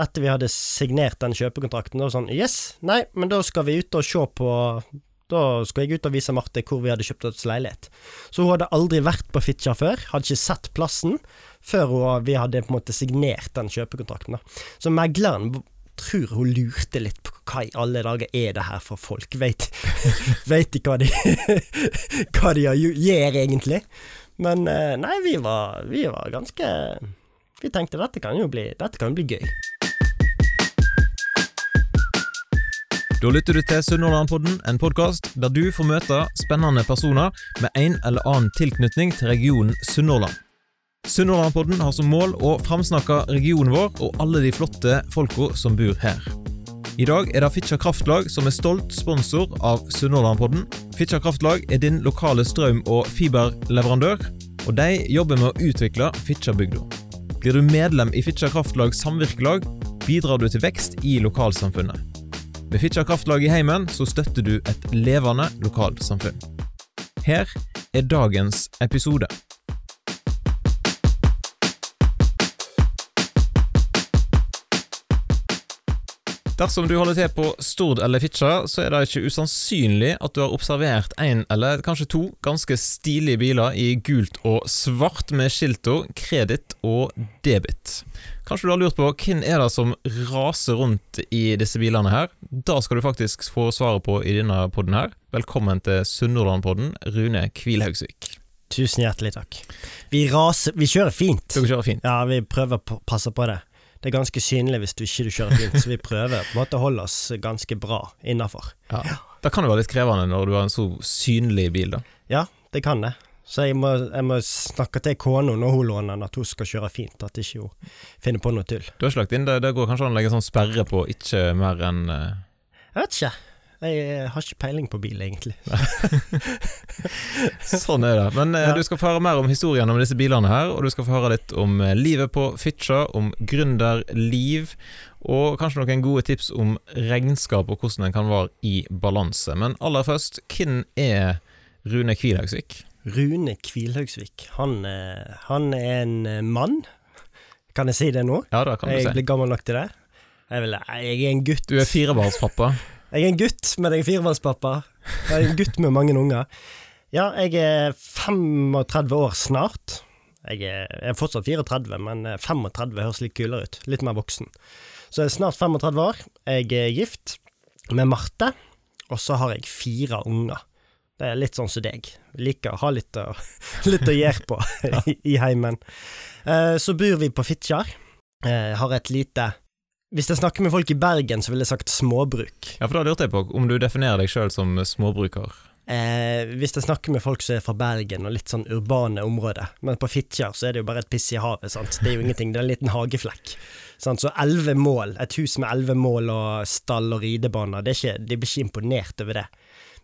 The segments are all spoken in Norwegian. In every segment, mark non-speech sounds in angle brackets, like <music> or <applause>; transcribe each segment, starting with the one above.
etter vi hadde signert den kjøpekontrakten, da sånn Yes, nei, men da skal vi ut og se på Da skal jeg ut og vise Marte hvor vi hadde kjøpt oss leilighet. Så hun hadde aldri vært på Fitjar før, hadde ikke sett plassen, før hun, vi hadde på en måte signert den kjøpekontrakten. da. Så megleren tror hun lurte litt på hva i alle dager er det her for folk, veit <laughs> de hva de <laughs> hva de gjør egentlig? Men eh, nei, vi var, vi var ganske Vi tenkte dette kan jo bli, kan jo bli gøy. Da lytter du til Sunnhordlandpodden, en podkast der du får møte spennende personer med en eller annen tilknytning til regionen Sunnhordland. Sunnhordlandpodden har som mål å framsnakke regionen vår og alle de flotte folka som bor her. I dag er det Fitjar Kraftlag som er stolt sponsor av Sunnhordlandpodden. Fitjar Kraftlag er din lokale strøm- og fiberleverandør, og de jobber med å utvikle Fitjarbygda. Blir du medlem i Fitjar Kraftlag samvirkelag, bidrar du til vekst i lokalsamfunnet. Med Fitjar Kraftlag i heimen så støtter du et levende lokalsamfunn. Her er dagens episode. Dersom du holder til på Stord eller Fitjar, så er det ikke usannsynlig at du har observert en eller kanskje to ganske stilige biler i gult og svart med skiltene kreditt og debit. Kanskje du har lurt på hvem er det som raser rundt i disse bilene her? Da skal du faktisk få svaret på i denne podden her. Velkommen til Sunnhordlandpodden, Rune Kvilhaugsvik. Tusen hjertelig takk. Vi raser Vi kjører fint. Dere kjører fint. Ja, vi prøver å passe på det. Det er ganske synlig hvis du ikke kjører fint, så vi prøver på en måte å holde oss ganske bra innafor. Ja. Det kan jo være litt krevende når du har en så synlig bil, da. Ja, det kan det. Så jeg må, jeg må snakke til kona når hun låner den, at hun skal kjøre fint, at ikke hun finner på noe tull. Du har ikke lagt inn det, det går kanskje an å legge sånn sperre på ikke mer enn uh... Jeg vet ikke. Jeg har ikke peiling på bil, egentlig. <laughs> sånn er det. Men eh, Ja. du skal få høre mer om historien om disse bilene her, og du skal få høre litt om eh, livet på Fitjar, om gründerliv, og kanskje noen gode tips om regnskap og hvordan en kan være i balanse. Men aller først, hvem er Rune Kvilhaugsvik? Rune Kvilhaugsvik, han, eh, han er en eh, mann. Kan jeg si det nå? Ja, det kan du Jeg si. blir gammel nok til det. Jeg, vil, jeg er en gutt. Du er firebarnspappa. <laughs> Jeg er en gutt, men jeg er firebarnspappa. Jeg er en gutt med mange unger. Ja, jeg er 35 år snart. Jeg er, jeg er fortsatt 34, men eh, 35 høres litt kulere ut. Litt mer voksen. Så jeg er snart 35 år. Jeg er gift med Marte, og så har jeg fire unger. Det er litt sånn som deg. Liker å ha litt å, <laughs> litt å gjøre på <laughs> i, i heimen. Eh, Så bor vi på Fitjar. Eh, Har et lite Hvis jeg snakker med folk i Bergen, så ville jeg sagt småbruk. Ja, for da lurte jeg på om du definerer deg sjøl som småbruker. Eh, hvis jeg snakker med folk som er fra Bergen og litt sånn urbane områder, men på Fitjar så er det jo bare et piss i havet, sant. Det er jo ingenting, det er en liten hageflekk. Sant? Så elleve mål, et hus med elleve mål og stall og ridebaner, det er de blir ikke imponert over det.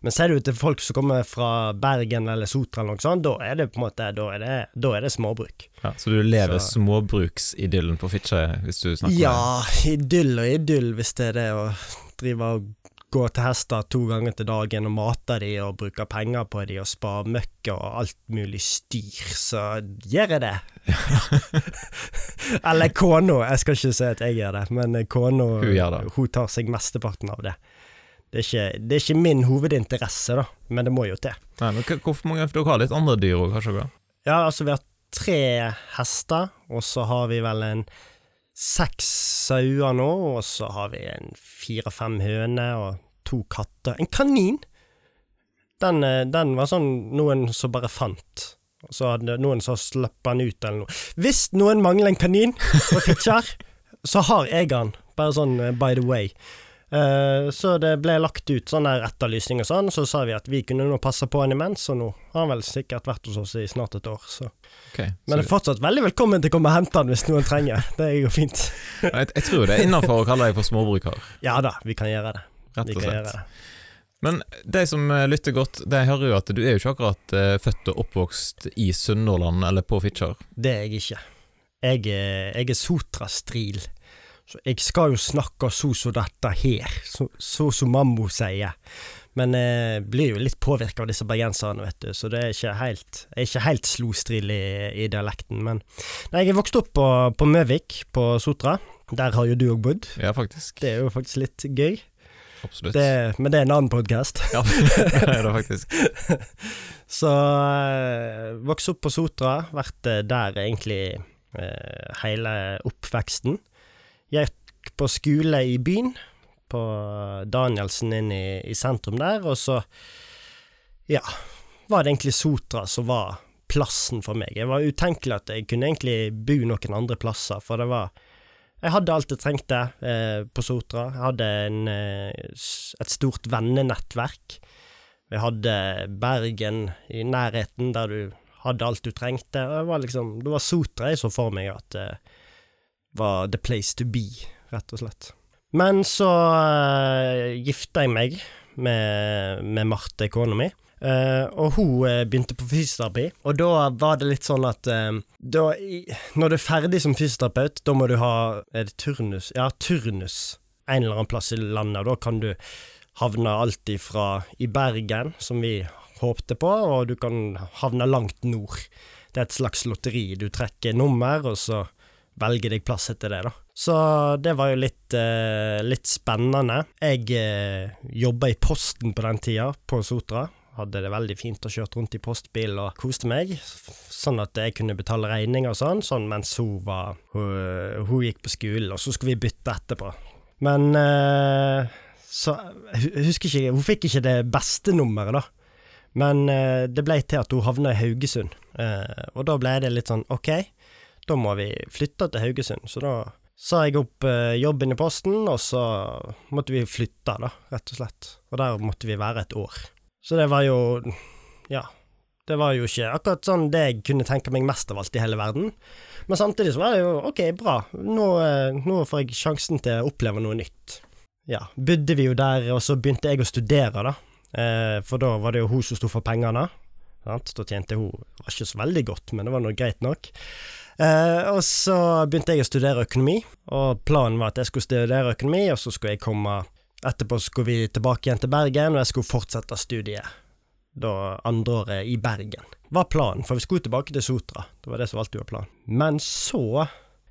Men ser du til folk som kommer fra Bergen eller Sotra eller noe sånt, da er det på en måte, da er det, da er det småbruk. Ja, så du lever Så- småbruksidyllen på Fitjar hvis du snakker Ja, idyll og idyll hvis det er det å drive og gå til hester to ganger til dagen og mate de og bruke penger på de og spare møkk og alt mulig styr, så gjør jeg det. <laughs> Eller kona, jeg skal ikke si at jeg gjør det, men kona Hun hun tar seg mesteparten av det. Det er, ikke, det er ikke min hovedinteresse, da, men det må jo til. Nei, men Hvorfor mange Dere har litt andre dyr òg, kanskje? Ja, altså vi har tre hester, og så har vi vel en seks sauer nå, og så har vi en fire-fem høner og to katter. En kanin! Den, eh, den var sånn noen som bare fant. Og så hadde noen som slapp den ut eller noe. Hvis noen mangler en kanin på Fitjar, <laughs> så har jeg den. Bare sånn eh, by the way. Eh, så det ble lagt ut sånn der etterlysning og sånn, så sa vi at vi kunne nå passe på han imens, og nå har han vel sikkert vært hos oss i snart et år, så okay, Men så- er fortsatt veldig velkommen til å komme og hente han hvis noen trenger. Det er jo fint. jeg, jeg tror det er innafor å kalle deg for småbruker, Ja da, vi kan gjøre det. rett og slett. Men de som eh, lytter godt, de hører jo at du er jo ikke akkurat eh, født og oppvokst i Sunnhordland eller på Fitjar. Det er jeg ikke. Jeg er, jeg er Sotra-stril. Så jeg skal jo snakke så som dette her, så som mammo sier. Men jeg blir jo litt påvirka av disse bergenserne, vet du, så det er ikke helt, jeg er ikke helt slostril i, i dialekten. Men nei, jeg er vokst opp på, på Møvik på Sotra. Der har jo du òg bodd. Ja, faktisk. Det er jo faktisk litt gøy. Absolutt. Det, men det er en annen podkast. <laughs> Ja, det er det faktisk. <laughs> Så øh, vokste opp på Sotra, vært øh, der egentlig eh, hele oppveksten. Jeg gikk på skole i byen, på Danielsen inn i, i sentrum der, og så, ja, var det egentlig Sotra som var plassen for meg. Det var utenkelig at jeg kunne egentlig bo noen andre plasser, for det var jeg hadde alt jeg trengte eh, på Sotra. Jeg hadde en, eh, et stort vennenettverk. Vi hadde Bergen i nærheten, der du hadde alt du trengte. Det var liksom, det var Sotra jeg så for meg at det var the place to be, rett og slett. Men så uh, gifta jeg meg med, med Marte, kona mi. Uh, og hun uh, begynte på fysioterapi, og da var det litt sånn at uh, da, i, Når du er ferdig som fysioterapeut, da må du ha Er det turnus? Ja, turnus en eller annen plass i landet, og da kan du havne alt ifra i Bergen, som vi håpte på, og du kan havne langt nord. Det er et slags lotteri. Du trekker nummer, og så velger deg plass etter det, da. Så det var jo litt, litt spennende. Jeg eh, jobba i Posten på den tida, på Sotra hadde det veldig fint og kjørte rundt i postbil og koste meg, sånn at jeg kunne betale regninger og sånn, sånn mens hun var hun, hun, gikk på skolen, og så skulle vi bytte etterpå. Men uh, så husker ikke Hun fikk ikke det beste nummeret, da. Men uh, det ble til at hun havna i Haugesund, uh, og da ble det litt sånn OK, da må vi flytte til Haugesund, så da sa jeg opp jobben i Posten, og så måtte vi flytte, da, rett og slett. Og der måtte vi være et år. Så det var jo Ja. Det var jo ikke akkurat sånn det jeg kunne tenke meg mest av alt i hele verden. Men samtidig så var det jo ok, bra, nå, eh, nå får jeg sjansen til å oppleve noe nytt. Ja, bodde vi jo der, og så begynte jeg å studere, da. Eh, for da var det jo hun som sto for pengene. Sant? Da tjente hun var ikke så veldig godt, men det var nå greit nok. Eh, og så begynte jeg å studere økonomi, og planen var at jeg skulle studere økonomi, og så skulle jeg komme Etterpå skulle vi tilbake igjen til Bergen, og jeg skulle fortsette studiet. Da andreåret i Bergen. Var planen, for vi skulle tilbake til Sotra. Det var det som alltid var planen. Men så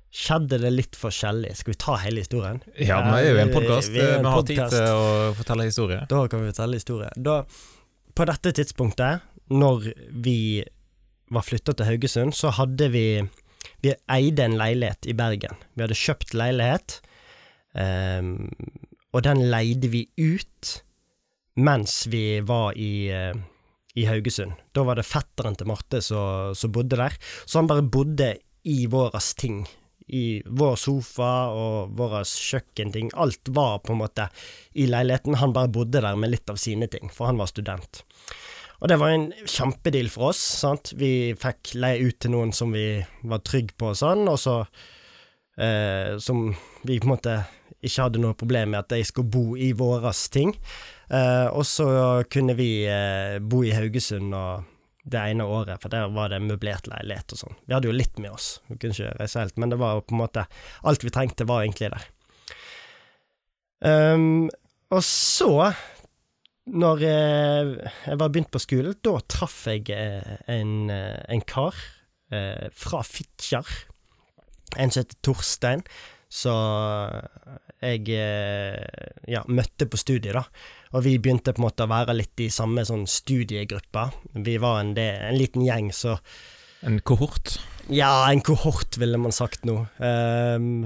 skjedde det litt forskjellig. Skal vi ta hele historien? Ja, vi er jo en podkast. Vi, vi, har tid til å fortelle historie. Da kan vi fortelle historie. Da, på dette tidspunktet, når vi var flytta til Haugesund, så hadde vi Vi eide en leilighet i Bergen. Vi hadde kjøpt leilighet. Um, og den leide vi ut mens vi var i, uh, i Haugesund. Da var det fetteren til Marte som bodde der, så han bare bodde i våres ting. I vår sofa og våre kjøkkenting. Alt var på en måte i leiligheten. Han bare bodde der med litt av sine ting, for han var student. Og det var en kjempedeal for oss. sant? Vi fikk leie ut til noen som vi var trygge på og sånn, og så eh, Som vi på en måte ikke hadde noe problem med at de skulle bo i våres ting. Eh, og så kunne vi eh, bo i Haugesund og det ene året, for der var det møblert leilighet og sånn. Vi hadde jo litt med oss, vi kunne ikke reise helt, men det var på en måte Alt vi trengte, var egentlig der. Um, og så, når jeg, jeg var begynt på skolen, da traff jeg eh, en, eh, en kar eh, fra Fitjar. En som heter Torstein, så jeg eh, ja, møtte på studiet, da. Og vi begynte på en måte å være litt i samme sånn studiegruppa. Vi var en, del, en liten gjeng, så En kohort? Ja, en kohort, ville man sagt nå. Um,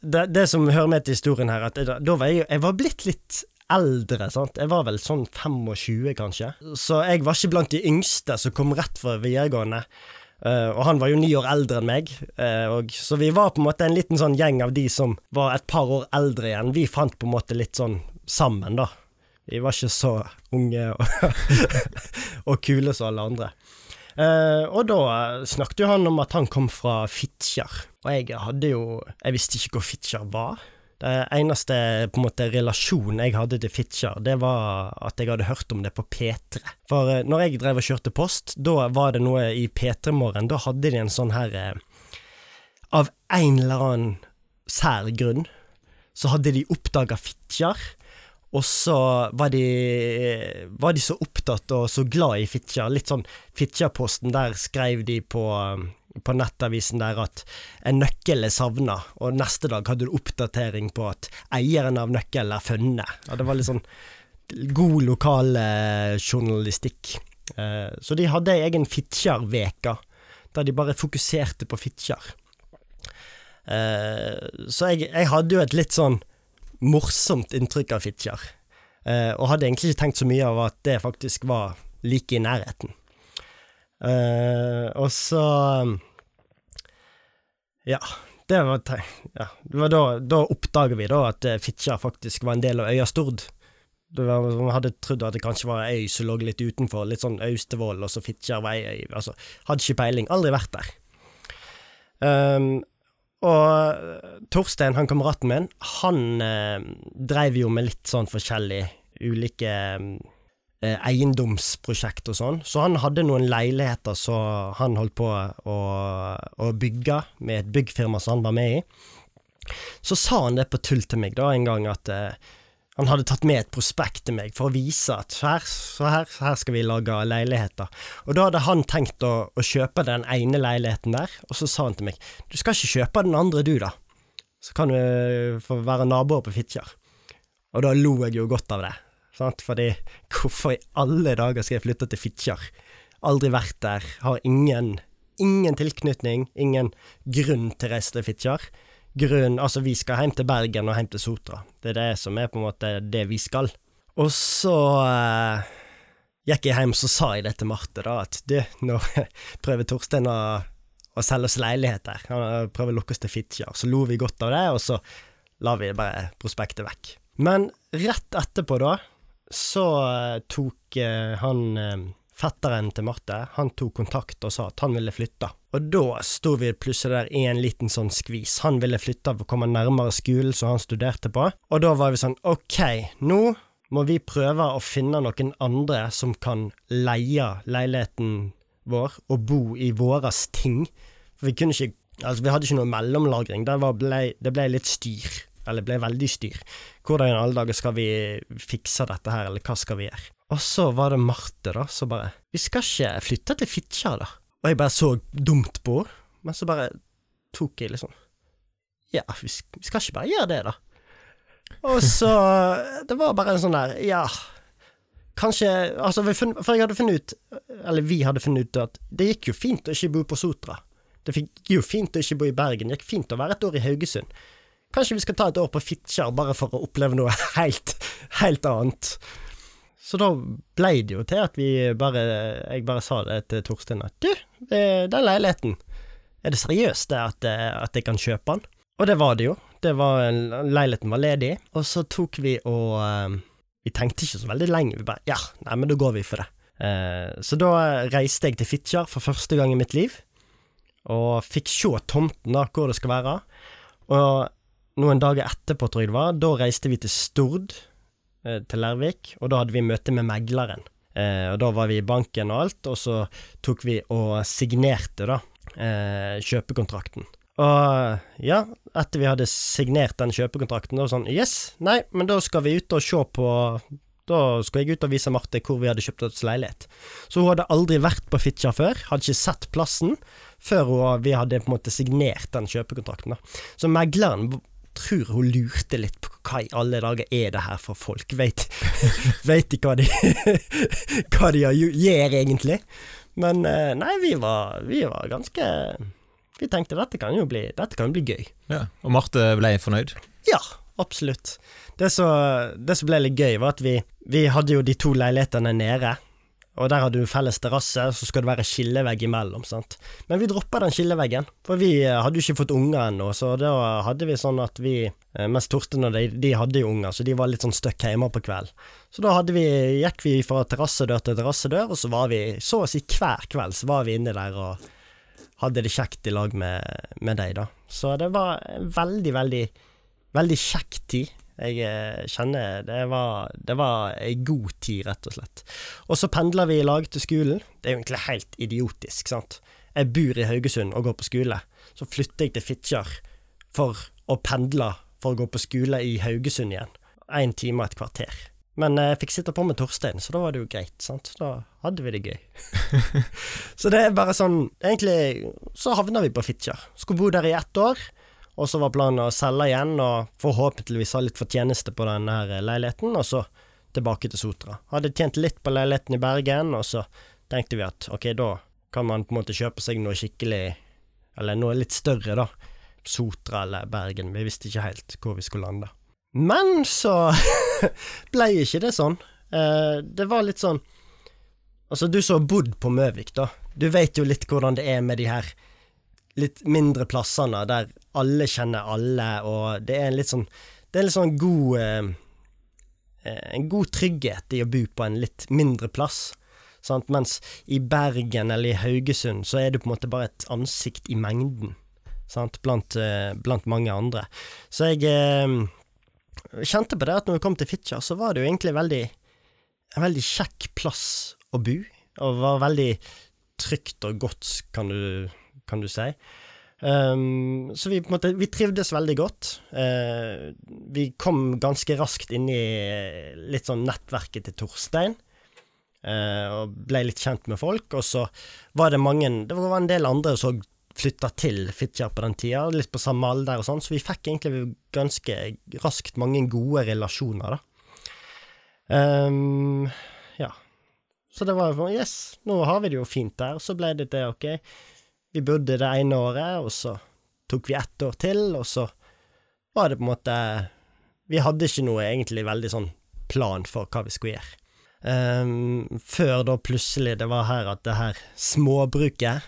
det, det, som hører med til historien her, at jeg, da var jeg, jeg var blitt litt eldre, sant. Jeg var vel sånn 25, kanskje. Så jeg var ikke blant de yngste som kom rett fra videregående. Uh, og han var jo ni år eldre enn meg, uh, og, så vi var på en måte en liten sånn gjeng av de som var et par år eldre igjen. Vi fant på en måte litt sånn sammen, da. Vi var ikke så unge og, <laughs> og kule som alle andre. Uh, og da snakket jo han om at han kom fra Fitjar, og jeg hadde jo Jeg visste ikke hvor Fitjar var. Det eneste på en måte relasjonen jeg hadde til Fitjar, det var at jeg hadde hørt om det på P3. For eh, når jeg drev og kjørte post, da var det noe i P3 Morgen, da hadde de en sånn her eh, Av en eller annen sær grunn så hadde de oppdaga Fitjar. Og så var de, var de så opptatt og så glad i Fitjar. Litt sånn Fitjarposten, der skrev de på på nettavisen der at en nøkkel er savna, og neste dag hadde du oppdatering på at eieren av nøkkelen er funnet. Ja, det var litt sånn god lokal eh, journalistikk. Eh, så de hadde ei egen Fitjar-veka, der de bare fokuserte på Fitjar. Eh, så jeg, jeg, hadde jo et litt sånn morsomt inntrykk av Fitjar, eh, og hadde egentlig ikke tenkt så mye av at det faktisk var like i nærheten. Uh, og så Ja, det var, ja, det var da, da oppdaga vi da at eh, Fitjar faktisk var en del av øya Stord. Man hadde trodd at det kanskje var ei øy som lå litt utenfor, litt sånn Austevoll, og så Fitjar var øy. Altså, hadde ikke peiling, aldri vært der. Um, og Torstein, han kameraten min, han eh, dreiv jo med litt sånn forskjellig ulike eh, eiendomsprosjekt og sånn. Så han hadde noen leiligheter som han holdt på å, å bygge med et byggfirma som han var med i. Så sa han det på tull til meg da en gang at eh, han hadde tatt med et prospekt til meg for å vise at her, her, her, skal vi lage leiligheter. Og da hadde han tenkt å, å, kjøpe den ene leiligheten der, og så sa han til meg du skal ikke kjøpe den andre du, da. Så kan du eh, få være naboer på Fitjar. Og da lo jeg jo godt av det. Sant? Fordi hvorfor i alle dager skal jeg flytte til Fitjar? Aldri vært der, har ingen, ingen tilknytning, ingen grunn til å reise til Fitjar. Grunn, altså vi skal hjem til Bergen og hjem til Sotra. Det er det som er på en måte det vi skal. Og så eh, gikk jeg hjem, så sa jeg det til Marte, da, at du, nå <laughs> prøver Torstein å, å selge oss leilighet her. Han prøver å lukke oss til Fitjar. Så lo vi godt av det, og så la vi bare prospektet vekk. Men rett etterpå, da, så eh, tok eh, han eh, fetteren til Marte, han tok kontakt og sa at han ville flytte. Og da sto vi plutselig der i en liten sånn skvis. Han ville flytte for å komme nærmere skolen som han studerte på, og da var vi sånn ok, nå må vi prøve å finne noen andre som kan leie leiligheten vår og bo i våres ting. For vi kunne ikke Altså, vi hadde ikke noe mellomlagring. Det, ble, det ble litt styr eller ble veldig styr. Hvordan i alle dager skal vi fikse dette her, eller hva skal vi gjøre? Og så var det Marte, da, som bare Vi skal ikke flytte til Fitjar, da. Og jeg bare så dumt på henne, men så bare tok jeg liksom Ja, vi skal ikke bare gjøre det, da. Og så <laughs> Det var bare en sånn der Ja, kanskje Altså, for jeg hadde funnet ut Eller vi hadde funnet ut at det gikk jo fint å ikke bo på Sotra. Det gikk jo fint å ikke bo i Bergen. Det gikk fint å være et år i Haugesund. Kanskje vi skal ta et år på Fitjar bare for å oppleve noe <laughs> helt, helt annet. Så da ble det jo til at vi bare Jeg bare sa det til Torstein at du, den leiligheten, er det seriøst det at, at jeg kan kjøpe den? Og det var det jo. Det var, leiligheten var ledig, og så tok vi og eh, Vi tenkte ikke så veldig lenge, vi bare ja, nei, men da går vi for det. Eh, så da reiste jeg til Fitjar for første gang i mitt liv, og fikk se tomten, da, hvor det skal være. Og noen dager etterpå, tror jeg det var, da reiste vi til Stord, eh, til Lærvik, og da hadde vi møte med megleren. Eh, og da var vi i banken og alt, og så tok vi og signerte, da, eh, kjøpekontrakten. Og ja, etter vi hadde signert den kjøpekontrakten, da var det sånn Yes, nei, men da skal vi ut og se på Da skulle jeg ut og vise Marte hvor vi hadde kjøpt oss leilighet. Så hun hadde aldri vært på Fitjar før, hadde ikke sett plassen, før hun, vi hadde på en måte signert den kjøpekontrakten. da. Så megleren tror hun lurte litt på hva i alle dager er det her for folk? Veit <laughs> de hva de, <laughs> hva de gjør, egentlig? Men eh, nei, vi var, vi var ganske Vi tenkte dette kan jo bli, kan jo bli gøy. Ja, Og Marte ble fornøyd? Ja, absolutt. Det som ble litt gøy, var at vi, vi hadde jo de to leilighetene nede og der har du felles terrasse, så skal det være skillevegg imellom, sant. Men vi droppa den skilleveggen, for vi eh, hadde jo ikke fått unger ennå, så da hadde vi sånn at vi eh, Mens Torstein og de, de hadde jo unger, så de var litt sånn støkk hjemme på kveld. Så da vi, gikk vi fra terrassedør til terrassedør, og så var vi, så å si hver kveld, så var vi inne der og hadde det kjekt i lag med, med deg, da. Så det var veldig, veldig, veldig kjekk tid. Jeg eh, kjenner det var, det var ei god tid, rett og slett. Og så pendler vi i lag til skolen. Det er jo egentlig helt idiotisk, sant. Jeg bor i Haugesund og går på skole. Så flytter jeg til Fitjar for å pendle for å gå på skole i Haugesund igjen. Én time og et kvarter. Men eh, jeg fikk sitte på med Torstein, så da var det jo greit, sant. Da hadde vi det gøy. <laughs> så det er bare sånn Egentlig så havna vi på Fitjar. Skulle bo der i ett år, og så var planen å selge igjen og forhåpentligvis ha litt fortjeneste på denne her leiligheten, og så tilbake til Sotra. Hadde tjent litt på leiligheten i Bergen, og så tenkte vi at ok, da kan man på en måte kjøpe seg noe skikkelig, eller noe litt større, da. Sotra eller Bergen, vi visste ikke helt hvor vi skulle lande. Men så <laughs> ble ikke det sånn. Eh, det var litt sånn Altså, du som har bodd på Møvik, da. Du vet jo litt hvordan det er med de her litt mindre plassene der alle kjenner alle, og det er en litt sånn Det er litt sånn god eh, eh, En god trygghet i å bo på en litt mindre plass. Sant? Mens i Bergen eller i Haugesund så er du på en måte bare et ansikt i mengden. Sant? Blant, blant mange andre. Så jeg kjente på det at når vi kom til Fitjar, så var det jo egentlig veldig, en veldig kjekk plass å bo, og var veldig trygt og godt, kan du, kan du si. Um, så vi, på en måte, vi trivdes veldig godt. Uh, vi kom ganske raskt inn i litt sånn nettverket til Torstein. Uh, og ble litt kjent med folk. Og så var det mange Det var en del andre som flytta til Fitjar på den tida, litt på samme alder og sånn, så vi fikk egentlig ganske raskt mange gode relasjoner, da. Um, ja. Så det var jo Yes, nå har vi det jo fint der. Så ble det det, ok. Vi bodde det ene året, og så tok vi ett år til, og så var det på en måte Vi hadde ikke noe egentlig veldig sånn plan for hva vi skulle gjøre. Um, før da plutselig det var her at det her småbruket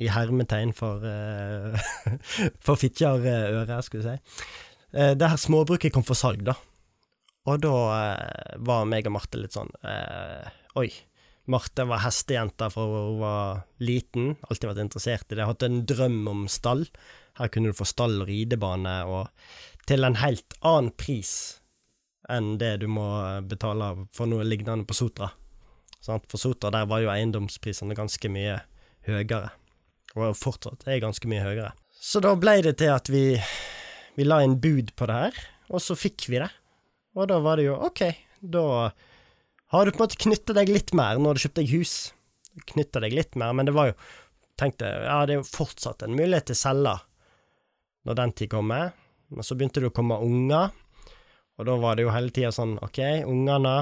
i hermetegn for, uh, <laughs> for Fitjar-øret, skulle jeg si. Uh, det her småbruket kom for salg, da. Og da uh, var meg og Marte litt sånn Oi. Marte var hestejente fra hun var liten, alltid vært interessert i det. Hatt en drøm om stall. Her kunne du få stall og ridebane, og til en helt annen pris enn det du må betale for noe lignende på Sotra. For Sotra der var jo eiendomsprisene ganske mye høyere og fortsatt er ganske mye høyere. Så da ble det til at vi, vi la inn bud på det her, og så fikk vi det. Og da var det jo ok, da har du på en måte knytta deg litt mer når du kjøpte deg hus. Knytta deg litt mer, men det var jo tenkte ja, det er jo fortsatt en mulighet til å selge når den tid kommer. Men så begynte det å komme unger, og da var det jo hele tida sånn ok, ungene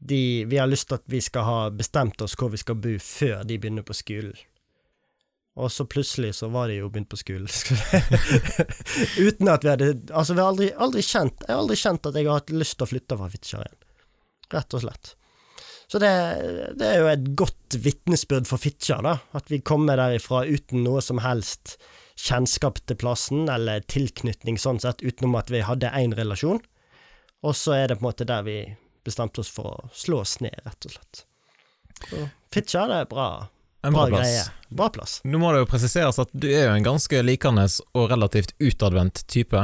de, vi har lyst til at vi skal ha bestemt oss hvor vi skal bo før de begynner på skolen. Og så plutselig så var de jo begynt på skolen. <laughs> Uten at vi hadde Altså, vi har aldri, aldri, kjent Jeg har aldri kjent at jeg har hatt lyst til å flytte fra Fitjar igjen. Rett og slett. Så det, det er jo et godt vitnesbyrd for Fitjar, da. At vi kommer derifra uten noe som helst kjennskap til plassen, eller tilknytning sånn sett, utenom at vi hadde én relasjon. Og så er det på en måte der vi bestemte oss for å slå oss ned, rett og slett. Så Fitjar, det er bra. En bra, Bra plass. greie. Bra plass. Nå må det jo presiseres at du er jo en ganske likende og relativt utadvendt type.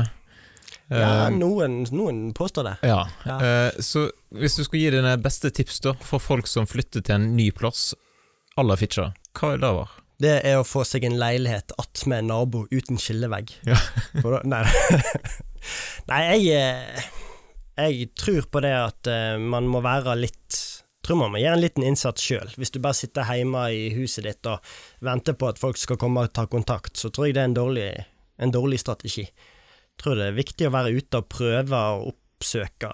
Ja, Eh, noen, noen påstår det. ja. Ja. Eh, så hvis du skulle gi dine beste tips da for folk som flytter til en ny plass la Fitjar, hva er det da? Det er å få seg en leilighet attmed en nabo uten skillevegg. Ja. <laughs> Nei, <laughs> nei jeg, eh, jeg tror på det at man må være litt tror man må gjøre en liten innsats sjøl. Hvis du bare sitter hjemme i huset ditt og venter på at folk skal komme og ta kontakt, så tror jeg det er en dårlig, en dårlig strategi. Tror det er viktig å være ute og prøve å oppsøke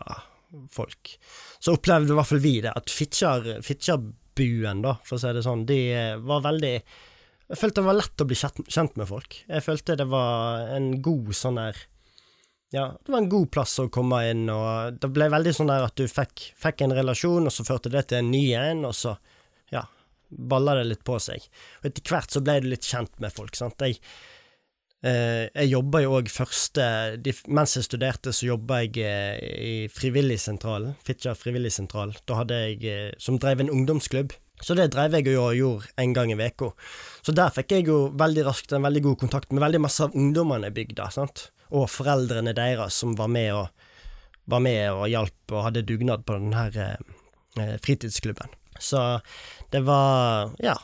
folk. Så opplevde i hvert fall vi det, at Fitjar, Fitjarbuen, da, for å si det sånn, de var veldig Jeg følte det var lett å bli kjent med folk. Jeg følte det var en god sånn der ja, det var en god plass å komme inn, og det ble veldig sånn der at du fikk, fikk en relasjon, og så førte det til en ny en, og så, ja, balla det litt på seg. Og etter hvert så ble du litt kjent med folk, sant. Jeg, jeg jobba jo òg første Mens jeg studerte, så jobba jeg eh, i Frivilligsentralen, Fitjar frivilligsentral. Da hadde jeg eh, Som drev en ungdomsklubb. Så det drev jeg og gjorde en gang i veka. Så der fikk jeg jo veldig raskt en veldig god kontakt med veldig masse av ungdommene i bygda, sant og foreldrene deres som var med og, var med og hjalp og hadde dugnad på denne eh, fritidsklubben. Så det var Ja,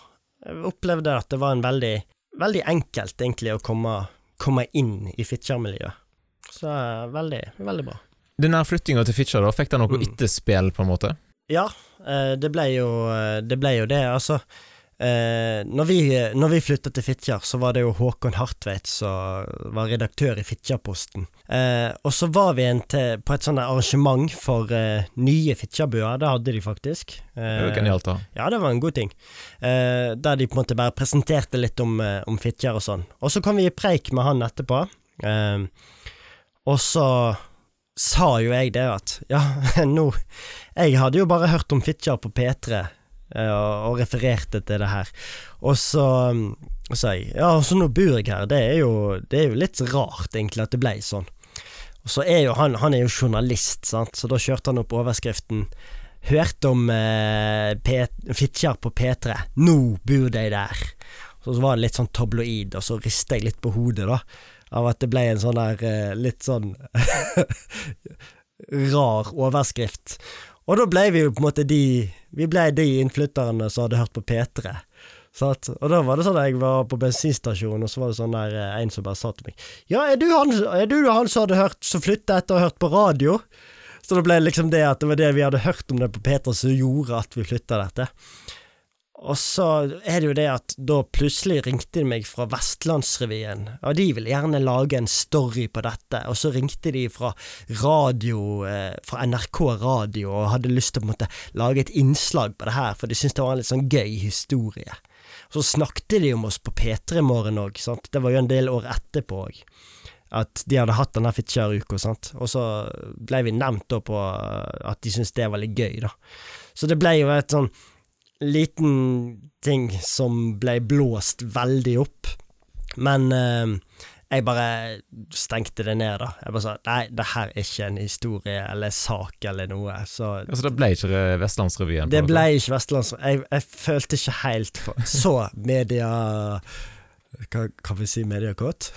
jeg opplevde at det var en veldig, veldig enkelt egentlig å komme, komme inn i Fitjar-miljøet. Så eh, veldig, veldig bra. Den der flyttinga til Fitjar, da, fikk det noe Mm. etterspill, på en måte? Ja, eh, det ble jo eh, det. Ble jo det. Altså, eh, når, vi, når vi flytta til Fitjar, så var det jo Håkon Hartveit som var redaktør i Fitjarposten. Eh, og så var vi en til, på et sånt arrangement for eh, nye Fitjarbuer. Det hadde de faktisk. Det var jo genialt, da. Ja, det var en god ting. Eh, der de på en måte bare presenterte litt om, eh, om Fitjar og sånn. Og så kom vi i preik med han etterpå. Eh, og så sa jo jeg det at ja, <laughs> nå Jeg hadde jo bare hørt om Fitjar på P3 eh, og, og refererte til det her. Og så mm, sa jeg ja, så nå bor jeg her. Det er jo, det er jo litt rart, egentlig, at det ble sånn. Og så er jo han, han er jo journalist, sant, så da kjørte han opp overskriften Hørt om eh, Fitjar på P3. Nå bor de der. Så, var det litt sånn tabloid, og så ristet jeg litt på hodet, da. Av at det ble en sånn der eh, litt sånn <laughs> rar overskrift. Og da ble vi jo på en måte de Vi ble de innflytterne som hadde hørt på P3. Sant? Og da var det sånn at jeg var på bensinstasjonen, og så var det sånn der eh, en som bare sa til meg Ja, er du han, er du han som hadde hørt som flytta etter å ha hørt på radio? Så da ble det liksom det at det var det vi hadde hørt om det på P3 som gjorde at vi flytta dette. Og så er det jo det at da plutselig ringte de meg fra Vestlandsrevyen, og de ville gjerne lage en story på dette, og så ringte de fra radio, eh, fra NRK radio, og hadde lyst til å måte lage et innslag på det her, for de syntes det var en litt sånn gøy historie. Så snakket de om oss på P3 Morgen òg, det var jo en del år etterpå òg. At de hadde hatt denne Fitjar-uka, og så ble vi nevnt da på at de syntes det var litt gøy, da. Så det ble jo et sånn liten ting som ble blåst veldig opp, men eh, jeg bare stengte det ned, da. Jeg bare sa nei, det her er ikke en historie eller sak eller noe, så Altså, det ble ikke Vestlandsrevyen? det ble ikke Vestlandsrevyen. Jeg, jeg følte ikke helt for Så media... Hva kan vi si mediekåt?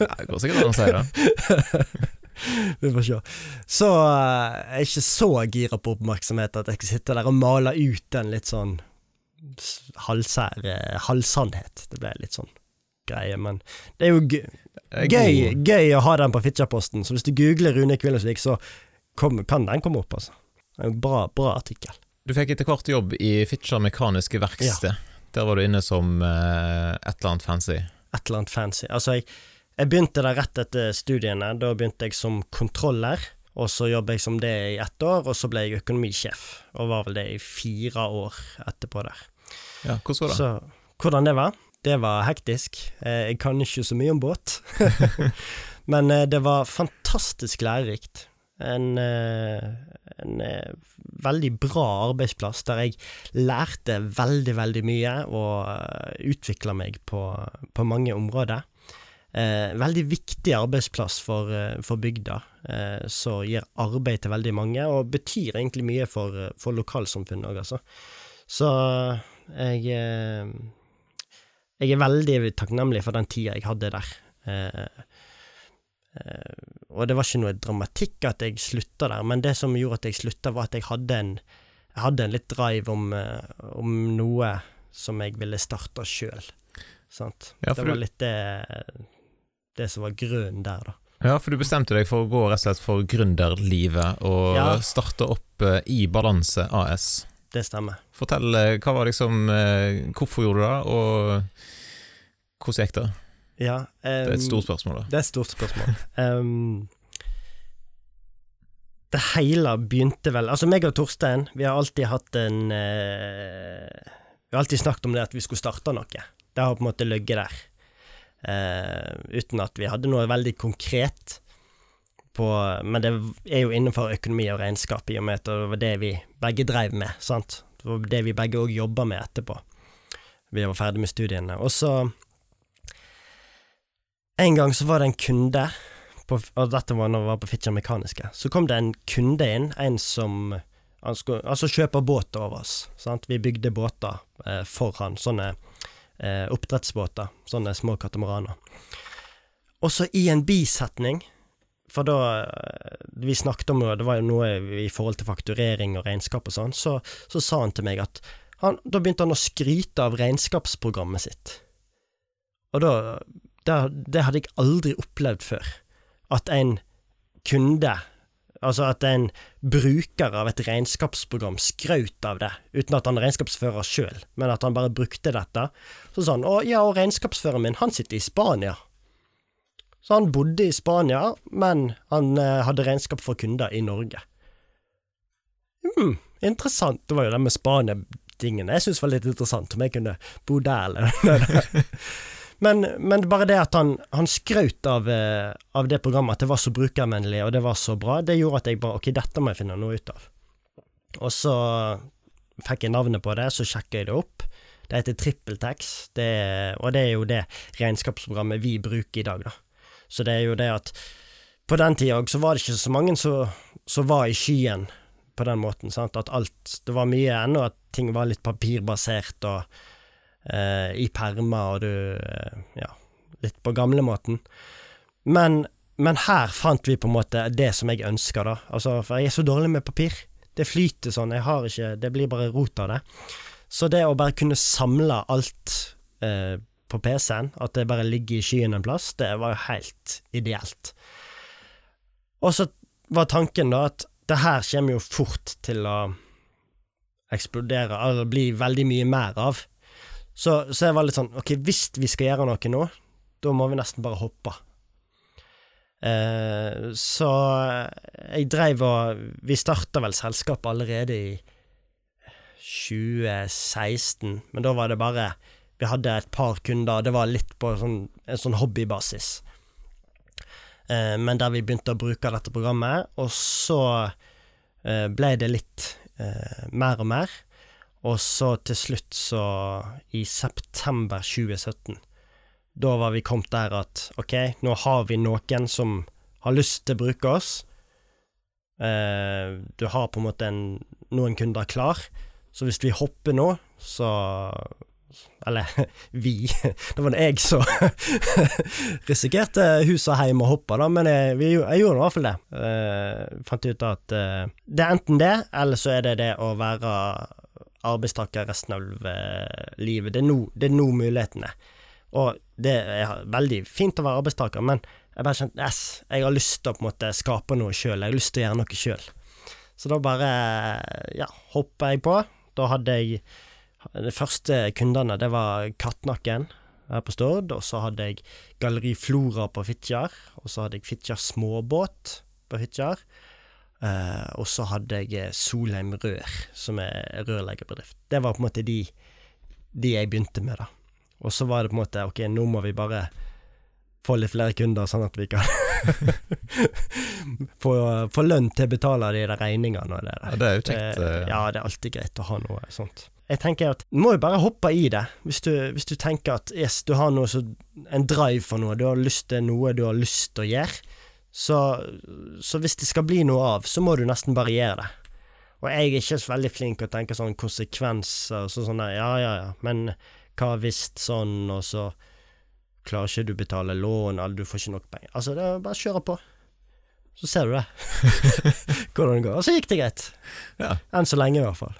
Ja, det går sikkert an å si det. <laughs> <laughs> Vi får se. Så eh, jeg er ikke så gira på oppmerksomhet at jeg skal sitte der og male ut en litt sånn halvsær eh, halvsannhet. Det ble litt sånn greie, men det er jo gøy, gøy, å ha den på Fitjarposten, så hvis du googler Rune Kvillesvik, så kom, kan den komme opp, altså. Det er en bra, bra artikkel. Du fikk etter hvert jobb i Fitjar Mekaniske Verksted. Der var du inne som uh, et eller annet fancy. et eller annet fancy. Altså, jeg, jeg begynte der rett etter studiene. Da begynte jeg som kontroller, og så jobbet jeg som det i ett år, og så ble jeg økonomisjef, og var vel det i fire år etterpå der. Ja, hvordan var det? Så hvordan det var? Det var hektisk. Eh, Jeg kan ikke så mye om båt, <laughs> men eh, det var fantastisk lærerikt. En, eh, en veldig bra arbeidsplass der jeg lærte veldig, veldig mye og utvikla meg på, på mange områder. Eh, veldig viktig arbeidsplass for, eh, for bygda, eh, som gir arbeid til veldig mange, og betyr egentlig mye for, eh, for lokalsamfunnet òg, altså. Så jeg eh, Jeg er veldig takknemlig for den tida jeg hadde der. Eh, eh, og det var ikke noe dramatikk at jeg slutta der, men det som gjorde at jeg slutta, var at jeg hadde en, jeg hadde en litt drive om, om noe som jeg ville starte sjøl. Sant. Ja, det var litt det, det som var grunnen der, da. Ja, for du bestemte deg for å gå rett og slett for gründerlivet og Ja. starte opp eh, i Balanse AS. Det stemmer. Fortell, eh, hva var liksom eh, Hvorfor gjorde du det, og hvordan gikk det? Ja, Det er et stort spørsmål, da. Det er et stort spørsmål. <laughs> um, det hele begynte vel Altså, meg og Torstein, vi har alltid hatt en uh, Vi har alltid snakket om det at vi skulle starte noe. Det har på en måte ligget der. Eh, uten at vi hadde noe veldig konkret på Men det er jo innenfor økonomi og regnskap, i og med at det var det vi begge drev med, sant. Det var det vi begge òg jobba med etterpå. Vi var ferdig med studiene. Og så En gang så var det en kunde, på, og dette var når vi var på Fitjar Mekaniske, så kom det en kunde inn, en som altså kjøper båt over oss. Sant? Vi bygde båter eh, for han, sånne eh, oppdrettsbåter, sånne små katamaraner. Også i en bisetning, for da eh, vi snakket om det, det var jo noe i forhold til fakturering og regnskap og sånn, så, så sa han til meg at han, da begynte han å skryte av regnskapsprogrammet sitt. Og da det, det hadde jeg aldri opplevd før. At en kunde Altså at en bruker av et regnskapsprogram skraut av det, uten at han er regnskapsfører sjøl, men at han bare brukte dette. Så sa han å ja, og regnskapsføreren min, han sitter i Spania. Så han bodde i Spania, men han eh, hadde regnskap for kunder i Norge. Hm, interessant. Det var jo det med Spania-tingene jeg syntes var litt interessant, om jeg kunne bo der eller <laughs> Men, men bare det at han, han skrøt av, eh, av, det programmet, at det var så brukervennlig og det var så bra, det gjorde at jeg bare Ok, dette må jeg finne noe ut av. Og så fikk jeg navnet på det, så sjekka jeg det opp. Det heter TrippelTex, og det er jo det regnskapsprogrammet vi bruker i dag, da. Så det er jo det at på den tida så var det ikke så mange som var i skyen på den måten, sant, at alt Det var mye ennå at ting var litt papirbasert og eh, i permer, og du eh, Ja, litt på gamlemåten. Men, men her fant vi på en måte det som jeg ønsker, da. Altså, for jeg er så dårlig med papir. Det flyter sånn, jeg har ikke Det blir bare rot av det. Så det å bare kunne samle alt eh, på PC-en, at det bare ligger i skyen en plass, det var jo helt ideelt. Og så var tanken da at det her kommer jo fort til å eksplodere, eller bli veldig mye mer av. Så, så, jeg var litt sånn Ok, hvis vi skal gjøre noe nå, da må vi nesten bare hoppe. Eh, så jeg dreiv og Vi starta vel selskapet allerede i 2016, men da var det bare Vi hadde et par kunder, det var litt på sånn, en sånn hobbybasis. Eh, men der vi begynte å bruke dette programmet, og så eh, ble det litt eh, mer og mer. Og så til slutt, så i september 2017, da var vi kommet der at ok, nå har vi noen som har lyst til å bruke oss. Eh, du har på en måte en, noen kunder klar, så hvis vi hopper nå, så Eller <laughs> vi. <laughs> Det var det jeg som <laughs> risikerte hus og heim og hoppa, da, men jeg, vi, jeg gjorde i hvert fall det. Eh, fant ut at eh, det er enten det, eller så er det det å være arbeidstaker resten av eh, livet. Det er nå, er nå mulighetene. Og det er veldig fint å være arbeidstaker, men jeg bare kjente yes, jeg har lyst til å på en måte skape noe sjøl. Jeg har lyst til å gjøre noe sjøl. Så da bare ja, hoppa jeg på. Da hadde jeg De første kundene, det var Kattnakken her på Stord, og så hadde jeg Galleri Flora på Fitjar, og så hadde jeg Fitjar Småbåt på Fitjar. Uh, og så hadde jeg eh, Solheim Rør, som er rørleggerbedrift. Det var på en måte de, de jeg begynte med, da. Og så var det på en måte ok, nå må vi bare få litt flere kunder, sånn at vi kan <laughs> få, få, lønn til å betale de der regningene og det der. Ja, det er jo kjekt. Uh, ja, det er alltid greit å ha noe sånt. Jeg tenker at du må jo bare hoppe i det, hvis du, hvis du tenker at yes, du har noe så, en drive for noe, du har lyst til noe du har lyst til å gjøre så, så, hvis det skal bli noe av, så må du nesten bare gjøre det. Og jeg er ikke så veldig flink til å tenke sånn konsekvenser så sånn der, ja, ja, ja, men hva hvis sånn, og så klarer ikke du betale lån, eller du får ikke nok penger. Altså, det er bare å kjøre på. Så ser du det. <laughs> Hvordan det går. Og så gikk det greit. Ja. Enn så lenge, i hvert fall.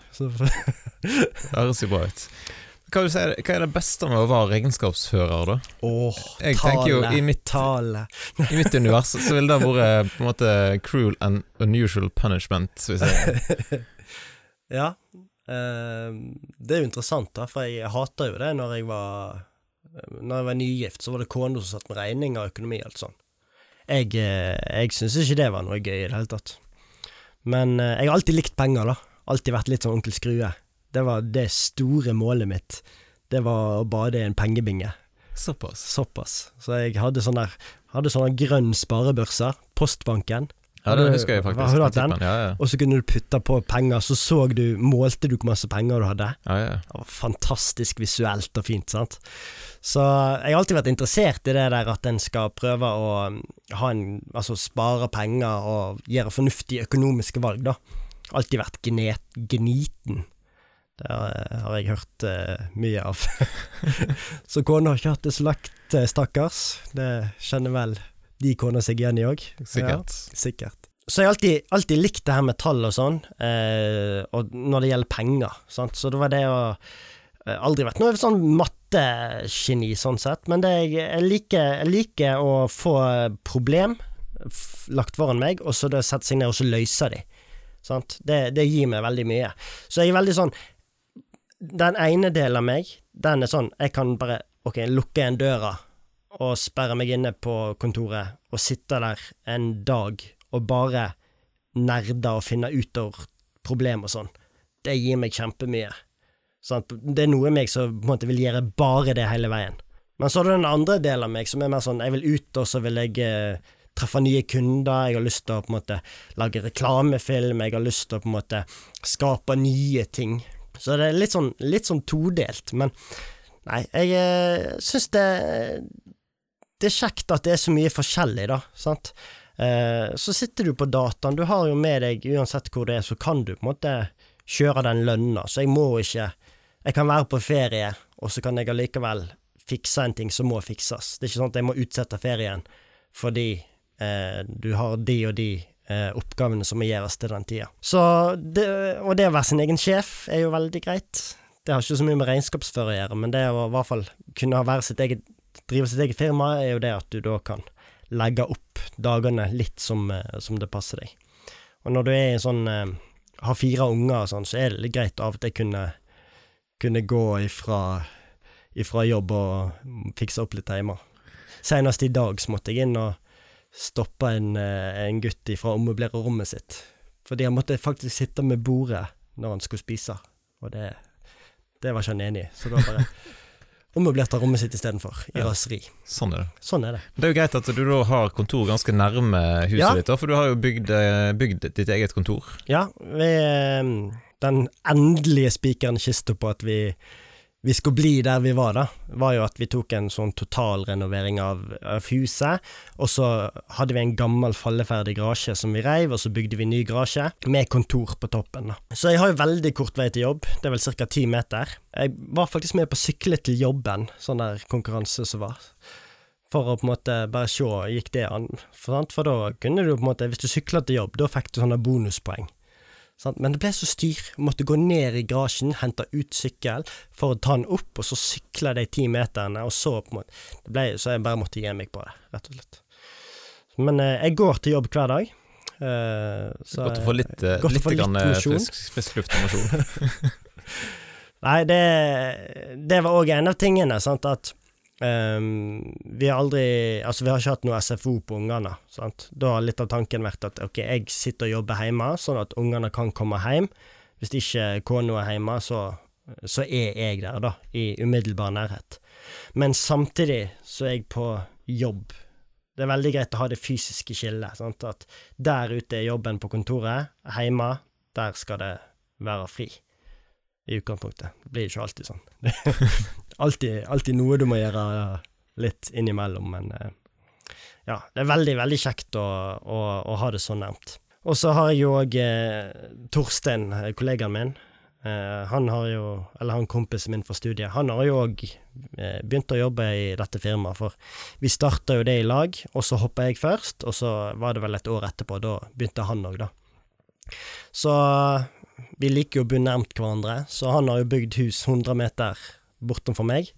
det høres jo bra ut. Hva, si, hva, er det beste med å være regnskapsfører, da? Åh, jeg tale, jo, i mitt, tale. <laughs> I mitt univers så ville det vært på en måte cruel and unusual punishment, hvis jeg <laughs> Ja. Eh, det er jo interessant, da, for jeg hata jo det når jeg var Når jeg var nygift, så var det kona som satt med regning og økonomi og alt sånt. Jeg, uh, jeg syns ikke det var noe gøy i det hele tatt. Men uh, jeg har alltid likt penger, da. Alltid vært litt sånn onkel Skrue. Det var det store målet mitt. Det var å bade i en pengebinge. Såpass. Såpass. Så jeg hadde sånn der Hadde sånne grønn sparebørse. Postbanken. Ja, det husker jeg faktisk. Hadde du den? Ja, ja. Og så kunne du putte på penger, så så du, målte du hvor masse penger du hadde. Ja, ja. Det var fantastisk visuelt og fint, sant. Så jeg har alltid vært interessert i det der at en skal prøve å ha en, altså spare penger og gjøre fornuftige økonomiske valg, da. Alltid vært gnet, gniten det har jeg hørt uh, mye av. <laughs> så kona har ikke hatt det så lagt, uh, stakkars. Det kjenner vel de kona seg igjen i òg. Sikkert. Ja, sikkert. Så jeg har alltid, alltid, likt det her med tall og sånn, uh, og når det gjelder penger. Sant? Så det var det å Aldri vært noe sånn mattegeni, sånn sett, men det jeg, jeg, liker, jeg liker å få problem lagt foran meg, og så sette seg ned og så løse de. Sant? Det, det gir meg veldig mye. Så jeg er veldig sånn Den ene delen av meg, den er sånn Jeg kan bare ok, lukke en døra og sperre meg inne på kontoret og sitte der en dag og bare nerde og finne ut av problemer og sånn. Det gir meg kjempemye. Sant? Det er noe i meg som på en måte vil gjøre bare det hele veien. Men så er det den andre delen av meg som er mer sånn jeg vil ut, og så vil jeg eh, treffe nye kunder, jeg har lyst til å på en måte lage reklamefilm, jeg har lyst til å på en måte skape nye ting. Så det er litt sånn, litt sånn todelt, men nei, jeg eh, syns det Det er kjekt at det er så mye forskjellig, da, sant. Eh, så sitter du på dataen, du har jo med deg, uansett hvor det er, så kan du på en måte kjøre den lønna, så jeg må ikke Jeg kan være på ferie, og så kan jeg allikevel fikse en ting som må fikses. Det er ikke sånn at jeg må utsette ferien fordi eh, du har de og de oppgavene som må gjøres til den tida. Så det, og det å være sin egen sjef er jo veldig greit. Det har ikke så mye med regnskapsfører å gjøre, men det å i hvert fall kunne være sitt eget, drive sitt eget firma, er jo det at du da kan legge opp dagene litt som, eh, som det passer deg. Og når du er sånn eh, har fire unger og sånn, så er det litt greit av og til kunne, kunne gå ifra, ifra jobb og fikse opp litt hjemme. Senest i dag så måtte jeg inn og stoppe en, eh, en gutt ifra å ommøblere rommet sitt. Fordi han måtte faktisk sitte med bordet når han skulle spise, og det, det var ikke han enig i. Så da bare <laughs> ommøblerte rommet sitt istedenfor, i Ja. raseri. Sånn er det. Sånn er det. Det er jo greit at du da har kontor ganske nærme huset Ja. ditt, da, for du har jo bygd, eh, bygd ditt eget kontor. Ja, vi, eh, den endelige spikeren i kista på at vi, vi skulle bli der vi var, da, var jo at vi tok en sånn totalrenovering av, av huset. Og så hadde vi en gammel falleferdig garasje som vi reiv, og så bygde vi ny garasje med kontor på toppen. da. Så jeg har jo veldig kort vei til jobb, det er vel ca. ti meter. Jeg var faktisk med på å sykle til jobben, sånn der konkurranse som var for å på en måte bare se gikk det an. For, for da kunne du på en måte, hvis du sykla til jobb, da fikk du sånne bonuspoeng. Sant? Men det ble så styr. Jeg måtte gå ned i garasjen, hente ut sykkel for å ta den opp, og så sykle de ti meterne, og så på en måte det ble, Så jeg bare måtte gi meg på det, rett og slett. Men eh, jeg går til jobb hver dag. eh, så Godt å få litt, eh, litt, få litt grann, eh, frisk, frisk luft og mosjon. <laughs> <laughs> Nei, det, det var òg en av tingene, sant, at ehm, vi har aldri Altså, vi har ikke hatt noe SFO på ungene, sant. Da har litt av tanken vært at ok, jeg sitter og jobber hjemme, sånn at ungene kan komme hjem. Hvis ikke kona er hjemme, så, så er jeg der, da, i umiddelbar nærhet. Men samtidig så er jeg på jobb. Det er veldig greit å ha det fysiske skillet. Sant? At der ute er jobben på kontoret, hjemme, der skal det være fri i utgangspunktet. Det blir ikke alltid sånn. <laughs> Alltid, alltid noe du må gjøre litt innimellom, men eh, ja, det er veldig, veldig kjekt å, å, å ha det så nærmt. Og så har jeg jo òg eh, Torstein, eh, kollegaen min. Eh, han har jo, eller han kompisen min fra studiet, han har jo òg eh, begynt å jobbe i dette firmaet, for vi starta jo det i lag, og så hoppa jeg først, og så var det vel et år etterpå, da begynte han òg, da. Så vi liker jo å bo nærmt hverandre, så han har jo bygd hus 100 meter bortenfor meg.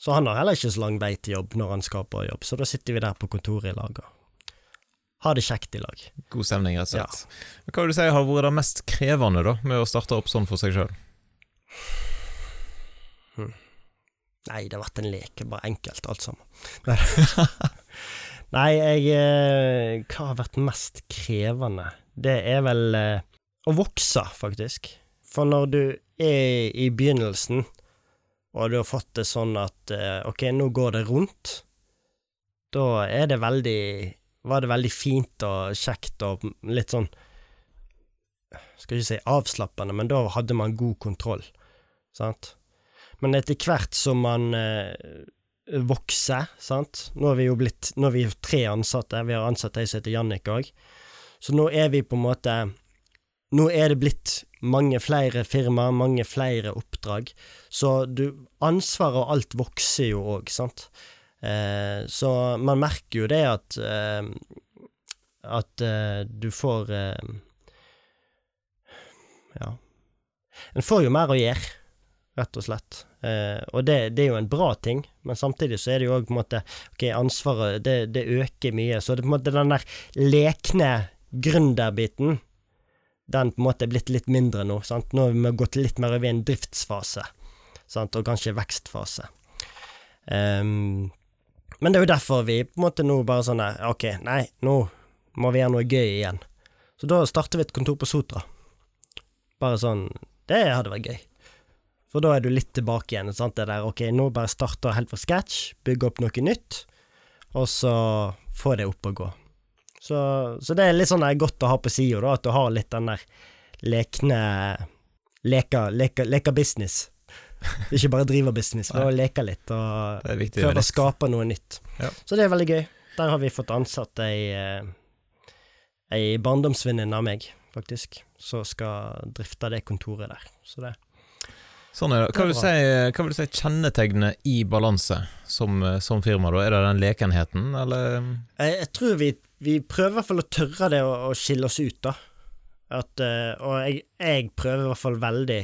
Så han har heller ikke så lang vei til jobb når han skal på jobb, så da sitter vi der på kontoret i lag og har det kjekt i lag. God stemning, rett og slett. Ja. Hva vil du si har vært det mest krevende da, med å starte opp sånn for seg sjøl? Nei, det har vært en leke, bare enkelt alt sammen. <laughs> Nei, jeg eh, Hva har vært mest krevende? Det er vel eh, å vokse, faktisk. For når du er i begynnelsen, og du har fått det sånn at eh, ok, nå går det rundt, da er det veldig Var det veldig fint og kjekt og litt sånn Skal ikke si avslappende, men da hadde man god kontroll, sant? Men etter hvert som man eh, vokser, sant? Nå er vi jo blitt Nå er vi jo tre ansatte, vi har ansatt ei som heter Jannik òg, så nå er vi på en måte Nå er det blitt mange flere firmaer, mange flere oppdrag, så du Ansvaret og alt vokser jo òg, sant. Eh, så man merker jo det at eh, At eh, du får eh, Ja. En får jo mer å gjøre. rett og slett. Eh, og det, det, er jo en bra ting, men samtidig så er det jo òg på en måte Ok, ansvaret, det, det, øker mye. Så det er på en måte den der lekne gründerbiten, den på en måte er blitt litt mindre nå. sant? Nå har vi gått litt mer over i en driftsfase, sant? og kanskje vekstfase. Um, men det er jo derfor vi på en måte nå bare sånn Ok, nei, nå må vi gjøre noe gøy igjen. Så da starter vi et kontor på Sotra. Bare sånn Det hadde vært gøy. For da er du litt tilbake igjen. Sant? Det der, ok, nå bare starter helt fra scratch, bygge opp noe nytt, og så få det opp og gå. Så, så det er litt sånn der godt å ha på sida, da, at du har litt den der lekne Leka, leka, leka business. <laughs> Ikke bare driver business, men leke litt og prøve å skape noe nytt. Ja. Så det er veldig gøy. Der har vi fått ansatt ei, eh, ei barndomsvenninne av meg, faktisk, som skal drifte det kontoret der. Så det Sånn er det. Hva vil, du si, hva vil du si kjennetegnet i Balanse som, som, firma, da? Er det den lekenheten, eller? Jeg, jeg tror vi, vi, prøver i hvert fall å tørre det å, å skille oss ut, da. At, uh, og jeg, jeg, prøver i hvert fall veldig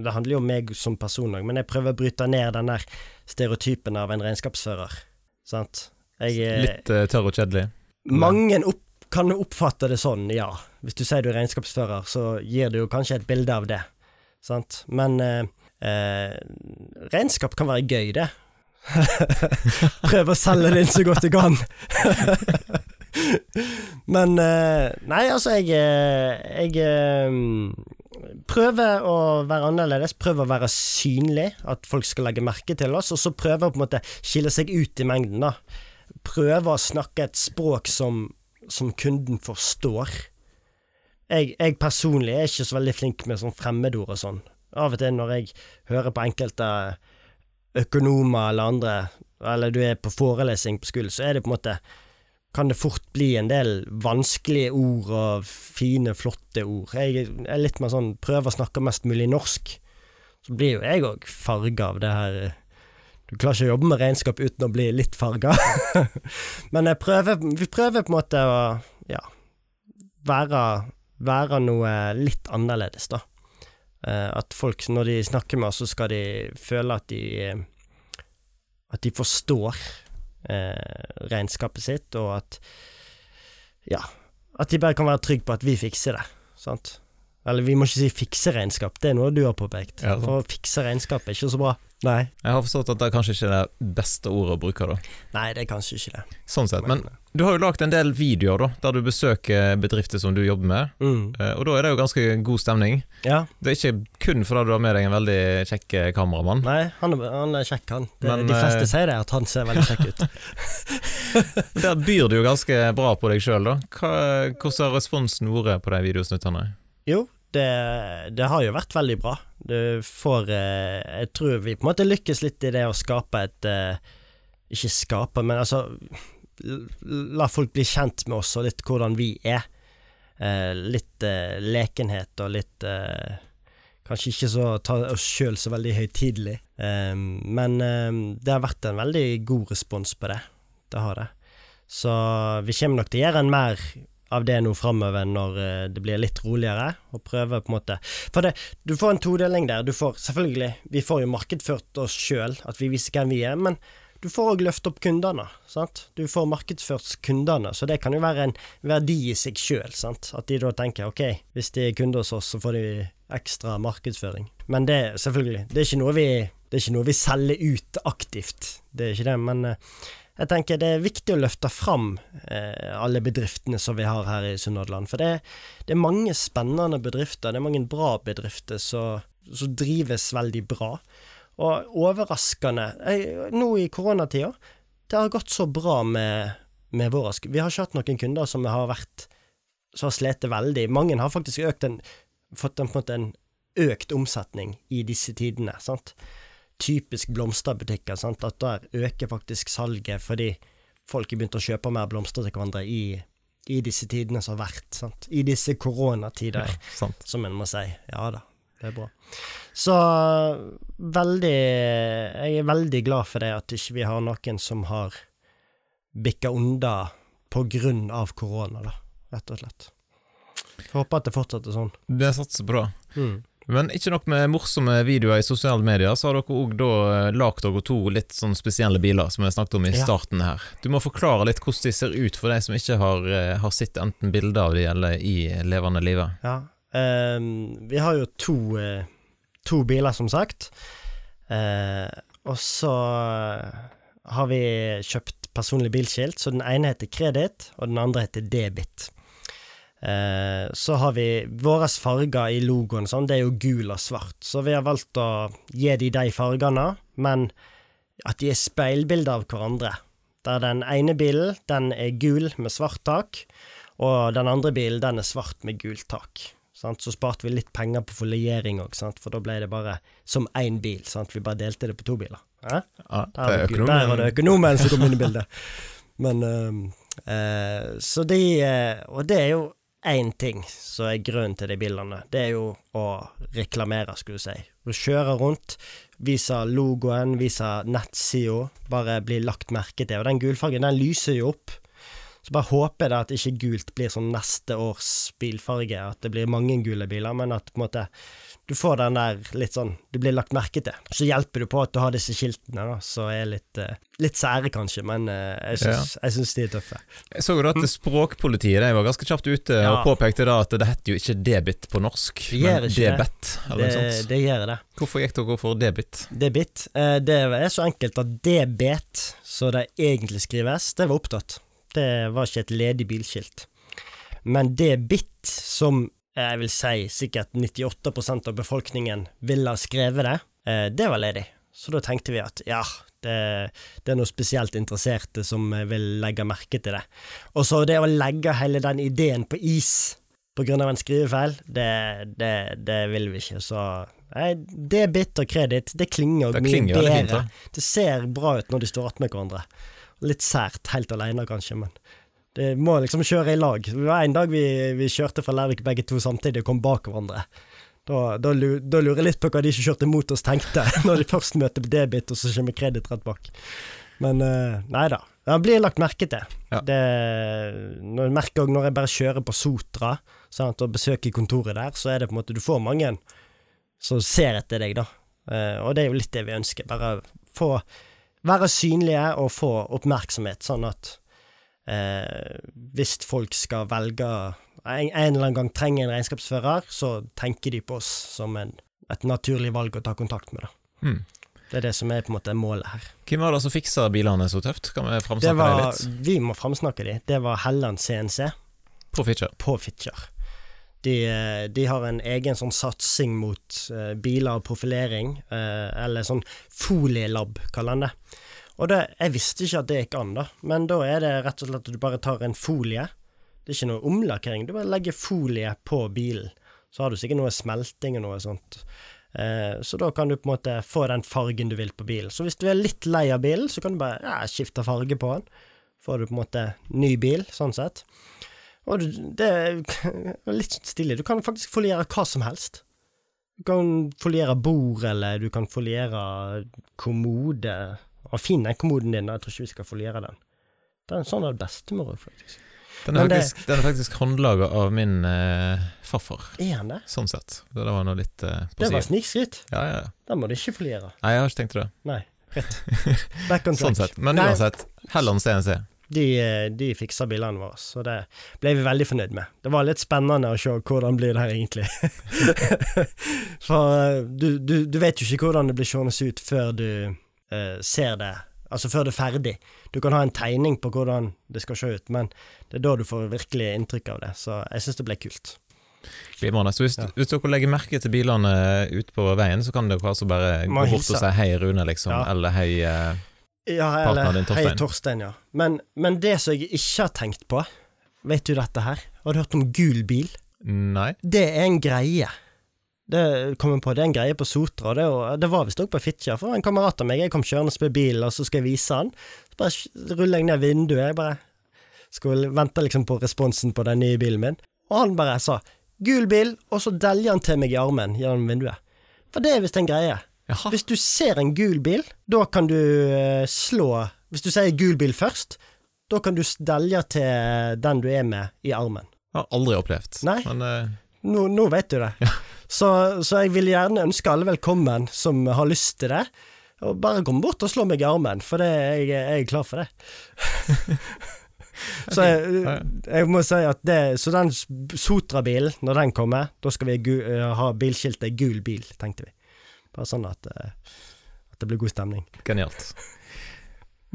Det handler jo om meg som person òg, men jeg prøver å bryte ned den der stereotypen av en regnskapsfører. Sant? Jeg, eh, Litt uh, tørr og kjedelig? Mange opp, kan oppfatte det sånn, ja. Hvis du sier du er regnskapsfører, så gir du jo kanskje et bilde av det sant. Men eh, eh, regnskap kan være gøy, det. <laughs> Prøve å selge det inn så godt du kan. <laughs> Men eh, Nei, altså, jeg, eh, jeg eh, prøver å være annerledes, prøver å være synlig, at folk skal legge merke til oss, og så prøver å på en måte skille seg ut i mengden, da. Prøver å snakke et språk som, som kunden forstår jeg, jeg, personlig er ikke så veldig flink med sånn fremmedord og sånn. Av og til når jeg hører på enkelte økonomer eller andre, eller du er på forelesning på skolen, så er det på en måte kan det fort bli en del vanskelige ord og fine, flotte ord. Jeg er litt mer sånn prøver å snakke mest mulig norsk. Så blir jo jeg òg farga av det her Du klarer ikke å jobbe med regnskap uten å bli litt farga. <laughs> Men prøver, vi prøver på en måte å ja, være være noe litt annerledes, da. Eh, at folk, når de snakker med oss, så skal de føle at de At de forstår eh, regnskapet sitt, og at Ja, at de bare kan være trygge på at vi fikser det. Sant? Eller vi må ikke si fikse regnskap, det er noe du har påpekt. Ja, For å fikse regnskap er ikke så bra. Nei. Jeg har forstått at det er kanskje ikke det beste ordet å bruke, da. Nei, det er kanskje ikke det. Sånn sett. Men, Men du har jo lagd en del videoer da, der du besøker bedrifter som du jobber med, mm. Eh, og da er det jo ganske god stemning. Ja. Det er ikke kun fordi du har med deg en veldig kjekk eh, kameramann. Nei, han er, han er kjekk, han. Det, Men, de fleste eh, sier det, at han ser veldig kjekk ut. <laughs> der byr du jo ganske bra på deg sjøl, da. Hva, hvordan har responsen vært på de videosnuttene? Jo, det, det, har jo vært veldig bra. Du får eh, Jeg tror vi på en måte lykkes litt i det å skape et eh, Ikke skape, men altså La folk bli kjent med oss og litt hvordan vi er. Eh, litt lekenhet og litt Kanskje ikke så ta oss sjøl så veldig høytidelig, men det har vært en veldig god respons på det. Det har det. Så vi kommer nok til å gjøre en mer av det nå framover når eh, det blir litt roligere, og prøve på en måte For det, du får en todeling der. Du får selvfølgelig Vi får jo markedsført oss sjøl, at vi viser hvem vi er, men du får òg løfte opp kundene. sant? Du får markedsført kundene, så det kan jo være en verdi i seg sjøl. At de da tenker ok, hvis de er kunder hos oss, så får de ekstra markedsføring. Men det, selvfølgelig, det er ikke noe vi, det er ikke noe vi selger ut aktivt. Det er ikke det, men uh, jeg tenker det er viktig å løfte fram eh, alle bedriftene som vi har her i Sunnhordland. For det, det, er mange spennende bedrifter, det er mange bra bedrifter som drives veldig bra. Og overraskende jeg, Nå i koronatida, det har gått så bra med, med Vårask. Vi har ikke hatt noen kunder som har vært som har slitt veldig. Mange har faktisk en, fått en, en, en økt omsetning i disse tidene. sant? Typisk blomsterbutikker, sant? at der øker faktisk salget fordi folk har begynt å kjøpe mer blomster til hverandre i, i disse tidene som har vært. Sant? I disse koronatider, ja, som en må si. Ja da, det er bra. Så veldig Jeg er veldig glad for det, at ikke vi har noen som har bikka unna på grunn av korona, da, rett og slett. Jeg håper at det fortsetter sånn. Det satser bra. Mm. Men ikke nok med morsomme videoer i sosiale medier, så har dere òg da eh, lagd dere to litt sånn spesielle biler, som vi snakket om i starten her. Du må forklare litt hvordan de ser ut for de som ikke har, eh, har sett enten bilder av de eller i levende livet. Ja. um, vi har jo to, eh, to biler, som sagt. Uh, og så har vi kjøpt personlig bilskilt, så den ene heter kreditt, og den andre heter debit. Eh, så har vi våre farger i logoen, sånn, det er jo gul og svart. Så vi har valgt å gi de de fargene, men at de er speilbilder av hverandre. Der den ene bilen, den er gul med svart tak, og den andre bilen, den er svart med gult tak. Sant? Så sparte vi litt penger på foliering òg, for da ble det bare som én bil. Sant? Vi bare delte det på to biler. Eh? Ja, Der var det økonomen. Der var det økonomen som kom inn i bildet. Men ehm, eh, Så de eh, Og det er jo én ting som er grunnen til de bildene. Det er jo å reklamere, skulle du si. Å kjøre rundt, vise logoen, vise nettsida, bare bli lagt merke til. Og den gulfargen, den lyser jo opp. Så bare håper jeg da at ikke gult blir sånn neste års bilfarge, at det blir mange gule biler, men at på en måte du får den der litt sånn Du blir lagt merke til. Så hjelper du på at du har disse skiltene, da, som er litt, eh, litt sære, kanskje, men eh, jeg syns, ja. de er tøffe. Jeg så jo at Språkpolitiet de var ganske kjapt ute Ja. og påpekte da at det heter jo ikke debit på norsk, Det men det. debet. Eller Det, sånt. det gjør det. Hvorfor gikk dere for debit? Debit. Eh, det er så enkelt at debet, så det egentlig skrives, det var opptatt. Det var ikke et ledig bilskilt. Men det bitt som jeg vil si sikkert 98% av befolkningen ville ha skrevet det, eh, det var ledig. Så da tenkte vi at ja, det, det er noe spesielt interesserte som vil legge merke til det. Og så det å legge hele den ideen på is på grunn av en skrivefeil, det, det, det vil vi ikke. Så nei, debit og kreditt, det klinger Det klinger mye bedre. Det ser bra ut når de står attmed hverandre. Litt sært, helt alene kanskje, men det må liksom kjøre i lag. Det var en dag vi, vi kjørte fra Lærvik begge to samtidig og kom bak hverandre. Da, da, da lurer jeg litt på hva de som kjørte mot oss tenkte, <laughs> når de først møter debit, og så kommer kreditt rett bak. Men uh, nei da. Det blir lagt merke til. Ja. Det, når jeg merker når jeg bare kjører på Sotra sant, og besøker kontoret der, så er det på en måte Du får mange som ser etter deg, da. Uh, og det er jo litt det vi ønsker. Bare få være synlige og få oppmerksomhet, sånn at eh, hvis folk skal velge en, en eller annen gang trenger en regnskapsfører, så tenker de på oss som en, et naturlig valg å ta kontakt med. Da. Mm. Det er det som er på en måte målet her. Hvem var det som fiksa bilene så tøft? Kan vi framsnakke det, var, litt? vi må framsnakke de. Det var Helland CNC På Fitcher. på Fitjar. De, eh, de har en egen sånn satsing mot uh, biler og profilering, uh, eller sånn folielab, kaller han det. Og det, jeg visste ikke at det gikk an, da, men da er det rett og slett at du bare tar en folie. Det er ikke noe omlakkering, du bare legger folie på bilen. Så har du sikkert noe smelting og noe sånt. Så da kan du på en måte få den fargen du vil på bilen. Så hvis du er litt lei av bilen, så kan du bare ja, skifte farge på den. Får du på en måte ny bil, sånn sett. Og det er litt sånn stilig. Du kan faktisk foliere hva som helst. Du kan foliere bord, eller du kan foliere kommode. Og fin den kommoden din, jeg tror ikke vi skal foliere den. Sånn er det bestemor òg, faktisk. Den er Men det- faktisk, den er faktisk håndlaga av min eh, farfar, Er han det? sånn sett. Så det var noe litt eh, på Det var siden. snikskryt. Ja, ja, ja. Den må du ikke foliere. Nei, jeg har ikke tenkt det. Nei, rett. <laughs> Back on track. Sånn sett. Men uansett, Helland CNC. De, eh, de fiksa bilene våre, så det ble vi veldig fornøyd med. Det var litt spennende å se hvordan blir det her egentlig. <laughs> For eh, du, du, du vet jo ikke hvordan det blir seende ut før du eh, ser det, altså før det er ferdig. Du kan ha en tegning på hvordan det skal se ut, men det er da du får virkelig inntrykk av det, så jeg syns det ble kult. Glimrende. Så hvis, Ja. hvis dere legger merke til bilene ute på veien, så kan dere altså bare Må gå bort og si hei, Rune, liksom. Ja. Eller hei eh, Ja, eller din, Hei, Torstein. Torstein, ja. Men, men det som jeg ikke har tenkt på, vet du dette her? Har du hørt om gul bil? Nei? Det er en greie. Det kom jeg på, det er en greie på Sotra, det, og det var visst også på Fitjar. For en kamerat av meg, jeg kom kjørende med bil, og så skal jeg vise han. Så bare ruller jeg ned vinduet, jeg bare skulle vente liksom på responsen på den nye bilen min. Og han bare sa 'gul bil', og så deljer han til meg i armen gjennom vinduet. For det er visst en greie. Jaha. Hvis du ser en gul bil, da kan du eh, slå Hvis du sier gul bil først, da kan du s- til den du er med, i armen. Har aldri opplevd. Nei. Men uh... Nå, nå vet du det. Så, så jeg vil gjerne ønske alle velkommen som har lyst til det. Og bare kom bort og slå meg i armen, for det, jeg, jeg er klar for det. <laughs> så jeg, jeg, må si at det Så den Sotra-bilen, når den kommer, da skal vi eh, ha bilskiltet 'gul bil', tenkte vi. Bare sånn at, eh, at det blir god stemning. Genialt.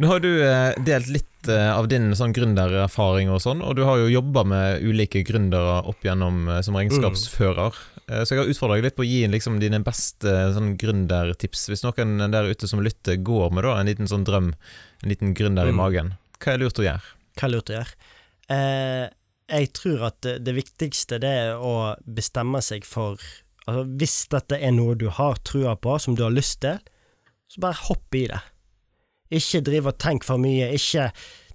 Nå har du eh, delt litt av din sånn gründererfaring og sånn, og du har jo jobba med ulike gründere opp gjennom som regnskapsfører. Mm. Så jeg har utfordra deg litt på å gi liksom, dine beste sånn gründertips. Hvis noen der ute som lytter, går med da, en liten sånn drøm, en liten gründer mm. i magen, hva er lurt å gjøre? hva er lurt å gjøre? Eh, jeg tror at det, det, viktigste det er å bestemme seg for altså Hvis dette er noe du har trua på, som du har lyst til, så bare hopp i det. Ikke driv og tenk for mye, ikke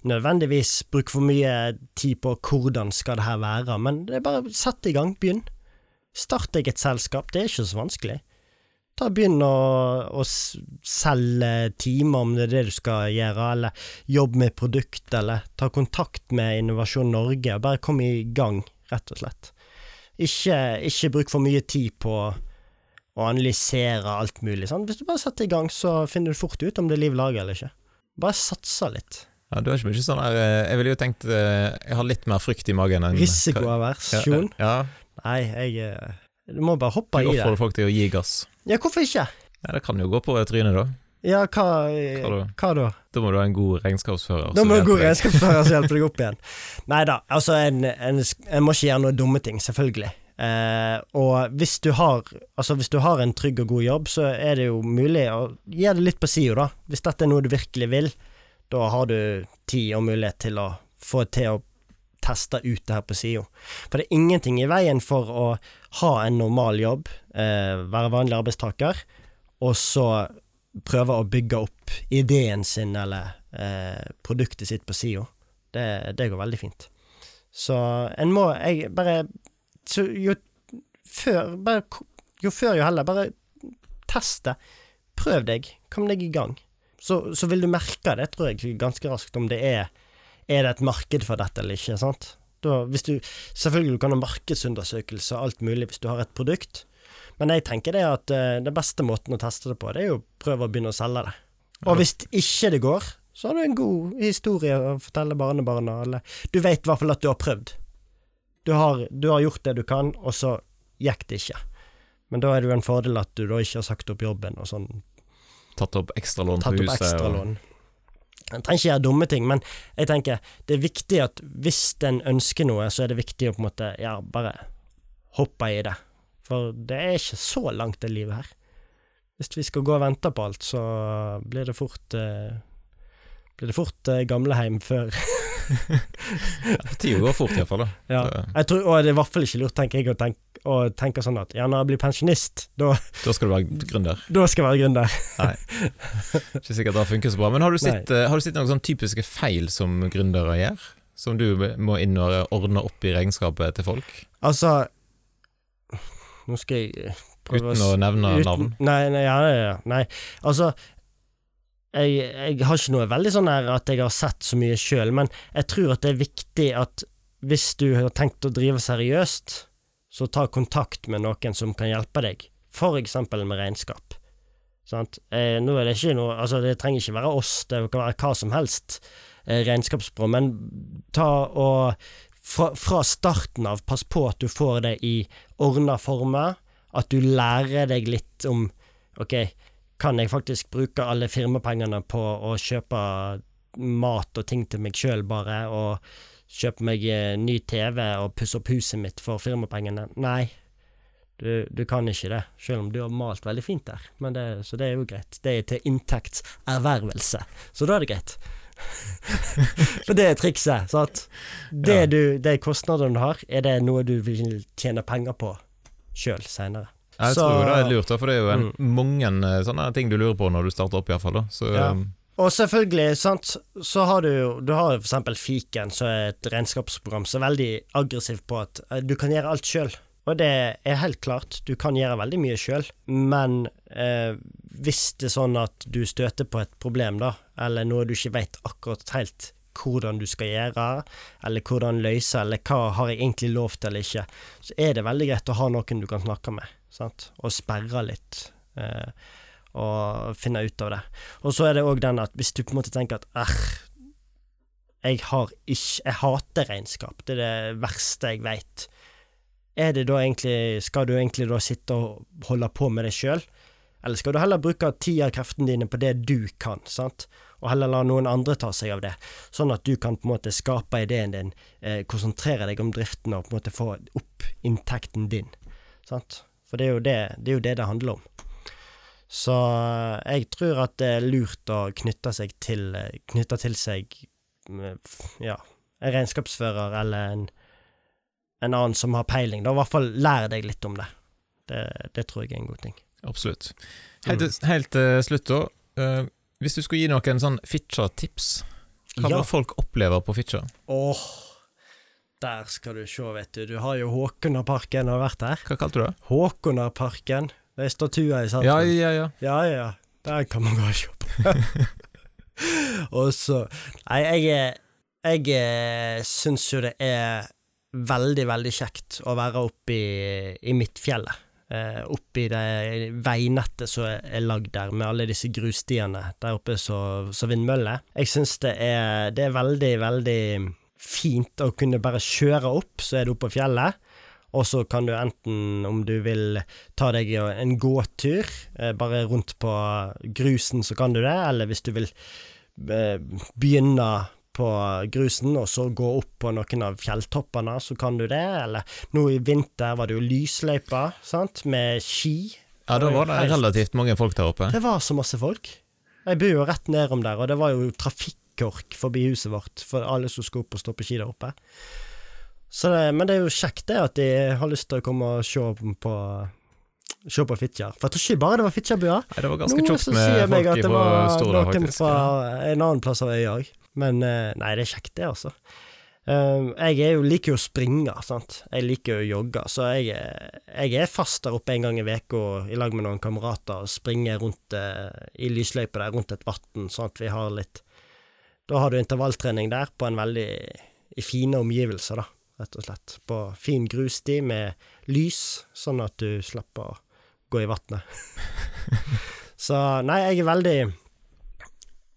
nødvendigvis bruk for mye tid på hvordan skal det her være, men det er bare sett i gang, begynn. Start deg et selskap, det er ikke så vanskelig ta Begynn å, å selge timer, om det er det du skal gjøre, eller jobbe med produkt, eller ta kontakt med Innovasjon Norge, og bare kom i gang, rett og slett. Ikke, ikke bruk for mye tid på å analysere alt mulig. Sånn. Hvis du bare setter i gang, så finner du fort ut om det er liv laga eller ikke. Bare satsa litt. Ja, du har ikke mye sånn her eh, Jeg ville jo tenkt eh, Jeg har litt mer frykt i magen enn Risikoaversjon? Ja, ja. Nei, jeg eh, Du må bare hoppe i det. Du oppfordrer folk til å gi gass? Ja, hvorfor ikke? Ja, Det kan jo gå på trynet, da. Ja, hva, hva, hva, da? Da må du ha en god regnskapsfører. Da må du ha en god regnskapsfører som hjelper deg opp igjen. <laughs> Nei da, altså en, en, en, må ikke gjøre noe dumme ting, selvfølgelig. Eh, og hvis du, har, altså hvis du har en trygg og god jobb, så er det jo mulig å gi det litt på sida, da. Hvis dette er noe du virkelig vil, da har du tid og mulighet til å få til å teste ut det her på sida. For det er ingenting i veien for å ha en normal jobb, eh, være vanlig arbeidstaker, og så prøve å bygge opp ideen sin eller eh, produktet sitt på sida. Det, det, går veldig fint. Så en må Jeg bare så jo før bare, Jo før, jo heller. Bare test det. Prøv deg. Kom deg i gang. Så, så vil du merke det, tror jeg, ganske raskt, om det er er det et marked for dette eller ikke. sant? Da, hvis du, selvfølgelig kan du ha markedsundersøkelse og alt mulig hvis du har et produkt, men jeg tenker det at uh, den beste måten å teste det på, det er jo å prøve å begynne å selge det. Og hvis ikke det går, så har du en god historie å fortelle barnebarna, eller du vet i hvert fall at du har prøvd. Du har, du har gjort det du kan, og så gikk det ikke. Men da er det jo en fordel at du da ikke har sagt opp jobben og sånn. Tatt opp ekstralån på huset. Ekstralån. En trenger ikke gjøre dumme ting, men jeg tenker det er viktig at hvis en ønsker noe, så er det viktig å på en måte ja, bare hoppe i det. For det er ikke så langt det livet her. Hvis vi skal gå og vente på alt, så blir det fort eh, blir det fort eh, gamleheim før <laughs> Tida går fort, iallfall. <laughs> Ja. Jeg tror, og det er i hvert fall ikke lurt, tenker jeg, å tenke, å tenke sånn at ja, når jeg blir pensjonist, da <laughs> Da skal du være gründer? Da skal jeg være gründer. Nei. Ikke sikkert det har funket så bra. Men har du sett, uh, har du sett noen sånn typiske feil som gründere gjør? Som du må inn og ordne opp i regnskapet til folk? Altså Nå skal jeg prøve Uten å nevne uten, navn? Nei, nei, ja, ja, nei. Altså jeg, jeg, har ikke noe veldig sånn her at jeg har sett så mye sjøl, men jeg tror at det er viktig at hvis du har tenkt å drive seriøst, så ta kontakt med noen som kan hjelpe deg, for eksempel med regnskap. Sant? Eh, nå er det ikke noe Altså, det trenger ikke være oss, det kan være hva som helst eh, regnskapsbyrå, men ta og fra, fra, starten av, pass på at du får det i ordna former, at du lærer deg litt om Ok, kan jeg faktisk bruke alle firmapengene på å kjøpe mat og ting til meg sjøl, bare, og kjøpe meg eh, ny TV og pusse opp huset mitt for firmapengene? Nei, du, du, kan ikke det, selv om du har malt veldig fint der. Det, så det er jo greit. Det er til inntektservervelse, så da er det greit. <laughs> For det er trikset, sant. Det, ja. du, de kostnadene du har, er det noe du vil tjene penger på sjøl seinere. Jeg så, tror det er lurt, for det er jo en, mm. mange eh, sånne ting du lurer på når du starter opp, iallfall. Ja. Um, og selvfølgelig, sant, så har du jo Du har eksempel Fiken, som er et regnskapsprogram som er veldig aggressivt på at eh, du kan gjøre alt sjøl. Og det er helt klart, du kan gjøre veldig mye sjøl, men eh, hvis det er sånn at du støter på et problem, da, eller noe du ikke veit akkurat helt hvordan du skal gjøre, eller hvordan løse, eller hva har jeg egentlig lov til eller ikke, så er det veldig greit å ha noen du kan snakke med, sant, og sperre litt. Eh, og finne ut av det. Og så er det òg den at hvis du på en måte tenker at eh, jeg har ikke Jeg hater regnskap. Det er det verste jeg veit. Er det da egentlig Skal du egentlig da sitte og holde på med det sjøl? Eller skal du heller bruke tid av kreftene dine på det du kan, sant? og heller la noen andre ta seg av det, sånn at du kan på en måte skape ideen din, eh, konsentrere deg om driften og på en måte få opp inntekten din, sant? For det er det det, er jo det, det handler om. Så eh, jeg tror at det er lurt å knytte seg til, eh, knytte til seg ja, en regnskapsfører eller en, en, annen som har peiling. Da i hvert fall lær deg litt om det. det. det. tror jeg er en god ting. Absolutt. Helt, mm. helt til slutt, da. Uh, hvis du skulle gi noen sånn Fitcha-tips, hva ja. folk opplever på Fitcha? Åh, der skal du se, vet du. Du har jo Håkonarparken, har vært der? Hva kalte du det? Håkonarparken. Det er statuer i sentrum. Ja, ja, ja. Ja, ja. Der kan man gå og se på. <laughs> <laughs> og så Nei, jeg, jeg eh, syns jo det er veldig, veldig kjekt å være oppe i, i Midtfjellet. Eh, i det veinettet som er lagd der, med alle disse grusstiene der oppe som vindmøller. Jeg syns det, det, er veldig, veldig fint å kunne bare kjøre opp, så er du oppe på fjellet. Og så kan du enten, om du vil ta deg en gåtur, eh, bare rundt på grusen, så kan du det, eller hvis du vil eh, begynne på grusen, og så gå opp på noen av fjelltoppene, så kan du det. Eller nå i vinter var det jo lysløyper, sant, med ski. Ja, da var det relativt mange folk der oppe. Det var så masse folk. Jeg bor jo rett nedom der, og det var jo trafikkork forbi huset vårt for alle som skulle opp og stå på ski der oppe. Det, men det er jo kjekt det at de har lyst til å komme og se på Se på Fitjar. For jeg tror ikke bare det var Fitjarbua. Det var ganske tjukt med folk på Stordal, faktisk. Noen fra en annen plass av øya òg. Men eh, nei, det er kjekt, det, altså. Um, jeg jo, liker jo å springe, sant. Jeg liker jo å jogge, så jeg, jeg er fast der oppe en gang i veka i lag med noen kamerater og springer rundt i lysløypa der rundt et vann, sånn at vi har litt Da har du intervalltrening der på en veldig i fine omgivelser, da rett og slett. På fin grussti med lys, sånn at du slipper å gå i vannet. <laughs> Så nei, jeg er veldig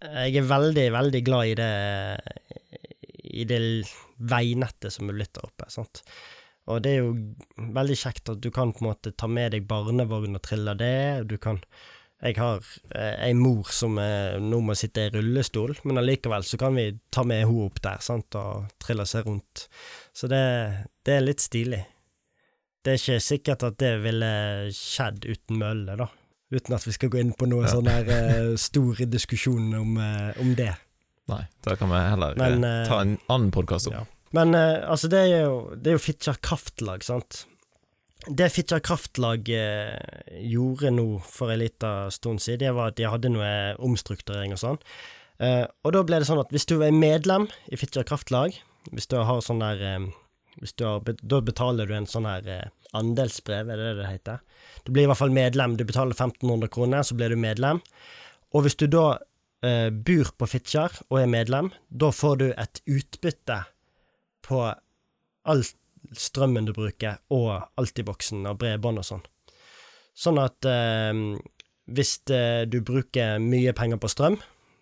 Jeg er veldig, veldig glad i det i det veinettet som er blitt der oppe. sant? Og det er jo veldig kjekt at du kan på en måte ta med deg barnevogn og trille det. Du kan jeg har eh, ei mor som er, nå må sitte i rullestol, men allikevel så kan vi ta med henne opp der sant, og trille seg rundt. Så det, det, er litt stilig. Det er ikke sikkert at det ville skjedd uten mølle, da. Uten at vi skal gå inn på noen ja. sånn her eh, stor diskusjon om, eh, om, det. Nei, da kan vi heller men, eh, ta en annen podkast om. Ja. Men altså, det er jo, det er jo Fitjar kraftlag, sant. Det Fitjar Kraftlag gjorde nå for en liten stund siden, det var at de hadde noe omstrukturering og sånn. Og da ble det sånn at hvis du er medlem i Fitjar Kraftlag, hvis du har sånn der hvis du har, Da betaler du en sånn her andelsbrev, er det det heter? Du blir i hvert fall medlem. Du betaler 1500 kroner, så blir du medlem. Og hvis du da eh, bor på Fitjar og er medlem, da får du et utbytte på all strømmen du bruker, og Altiboksen og bredbånd og sånn. Sånn at eh, hvis eh, du bruker mye penger på strøm,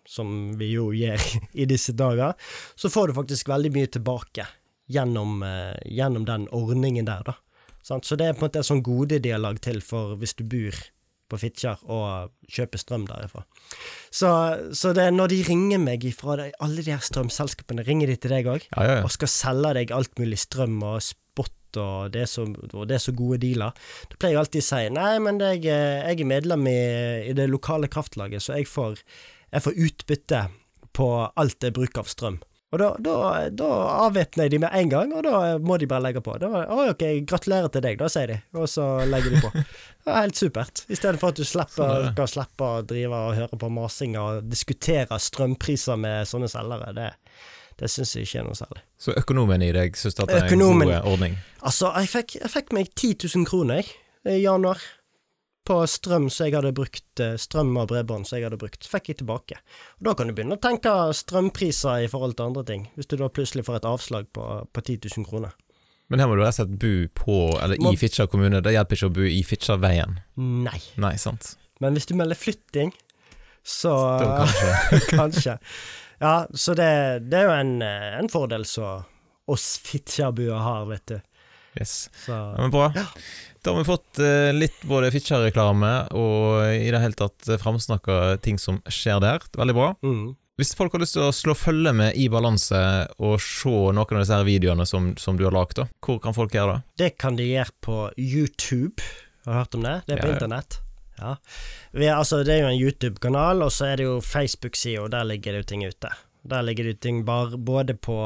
som vi jo gjør <laughs> i disse dager, så får du faktisk veldig mye tilbake gjennom, eh, gjennom den ordningen der, da. Sant? Så det er på en måte et sånn gode de har lagd til for hvis du bor på Fitjar og kjøper strøm derifra. Så, så det er når de ringer meg ifra det, alle de her strømselskapene, ringer de til deg òg ja, ja, ja. og skal selge deg alt mulig strøm og spot, og det så, det er så gode dealer, da pleier jeg alltid å si nei, men jeg, jeg er medlem i, i, det lokale kraftlaget, så jeg får, jeg får utbytte på alt jeg bruker av strøm. Og da, da, da avvæpner jeg de med en gang, og da må de bare legge på. Da, å, ok, gratulerer til deg, da, sier de, og så legger de på. Det er helt supert. I stedet for at du slipper, skal slippe å drive og høre på masing og diskutere strømpriser med sånne selgere. Det, det syns jeg ikke er noe særlig. Så økonomen i deg syns det er en god ordning? Altså, jeg fikk, jeg fikk meg 10 000 kroner i januar på strøm som jeg hadde brukt, eh, strøm og bredbånd som jeg hadde brukt, fikk jeg tilbake. Og Da kan du begynne å tenke strømpriser i forhold til andre ting, hvis du da plutselig får et avslag på, på 10 000 kroner. Men her må du rett og slett bo på, eller Må- i Fitjar kommune. Det hjelper ikke å bo i Fitjarveien. Nei. Nei, sant. Men hvis du melder flytting, så kanskje. <laughs> Kanskje. Ja, så det, det er jo en, en fordel som oss Fitjarbuer har, vet du. Yes. Så Ja, men bra. Da har vi fått eh, litt både Fitjar-reklame og i det hele tatt eh, framsnakka ting som skjer der. Veldig bra. mm. Hvis folk har lyst til å slå følge med i Balanse og se noen av disse her videoene som, som du har lagd, hvor kan folk gjøre det? Det kan de gjøre på YouTube. Har du hørt om det? Det er på Ja, ja. internett. Ja. Vi er, altså, det er jo en YouTube-kanal, og så er det jo Facebook-sida, og der ligger det jo ting ute. Der ligger det jo ting bar, både på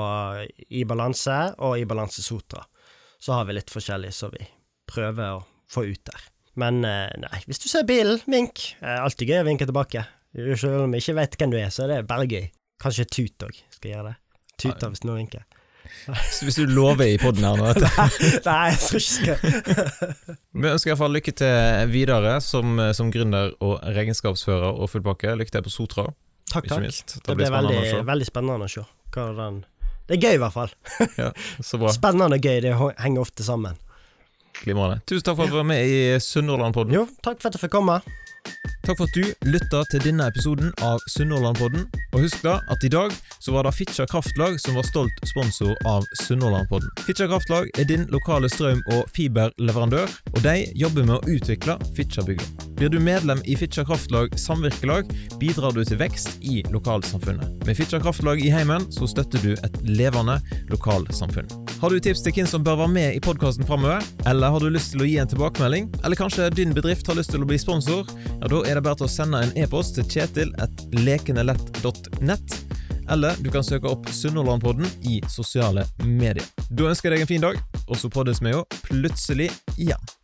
I balanse og i Balanse Sotra. Så har vi litt forskjellig så vi prøver å få ut der. Men eh, nei, hvis du ser bilen, vink. Eh, alltid gøy å vinke tilbake. Selv om jeg ikke vet hvem du er, så er det bare gøy. Kanskje tut òg, skal gjøre det. Tuta hvis noen vinker. Hvis du lover i poden her nå <laughs> Nei, jeg tror ikke skal <laughs> Vi ønsker i hvert fall lykke til videre som, som gründer og regnskapsfører og fullpakke. Lykke til på Sotra, Takk, takk. minst. Det blir spennende veldig, veldig spennende å se. Det er gøy, i hvert fall. Så bra. <laughs> Spennende og gøy, det henger ofte sammen. Glimrende. Tusen takk for at du var med i Sunnhordlandpodden. Jo, takk for at jeg fikk komme. Takk for at du lytta til denne episoden av Sunnhordlandpodden. Og husk da at i dag så var det Fitjar Kraftlag som var stolt sponsor av Sunnhordlandpodden. Fitjar Kraftlag er din lokale strøm- og fiberleverandør, og de jobber med å utvikle Fitjarbygda. Blir du medlem i Fitjar Kraftlag samvirkelag, bidrar du til vekst i lokalsamfunnet. Med Fitjar Kraftlag i heimen så støtter du et levende lokalsamfunn. Har du tips til hvem som bør være med i podkasten framover, eller har du lyst til å gi en tilbakemelding, eller kanskje din bedrift har lyst til å bli sponsor, ja, da er det bare til å sende en e-post til kjetil.lekenelett.nett, eller du kan søke opp Sunnhordlandpodden i sosiale medier. Da ønsker jeg deg en fin dag, og så poddes vi jo plutselig igjen.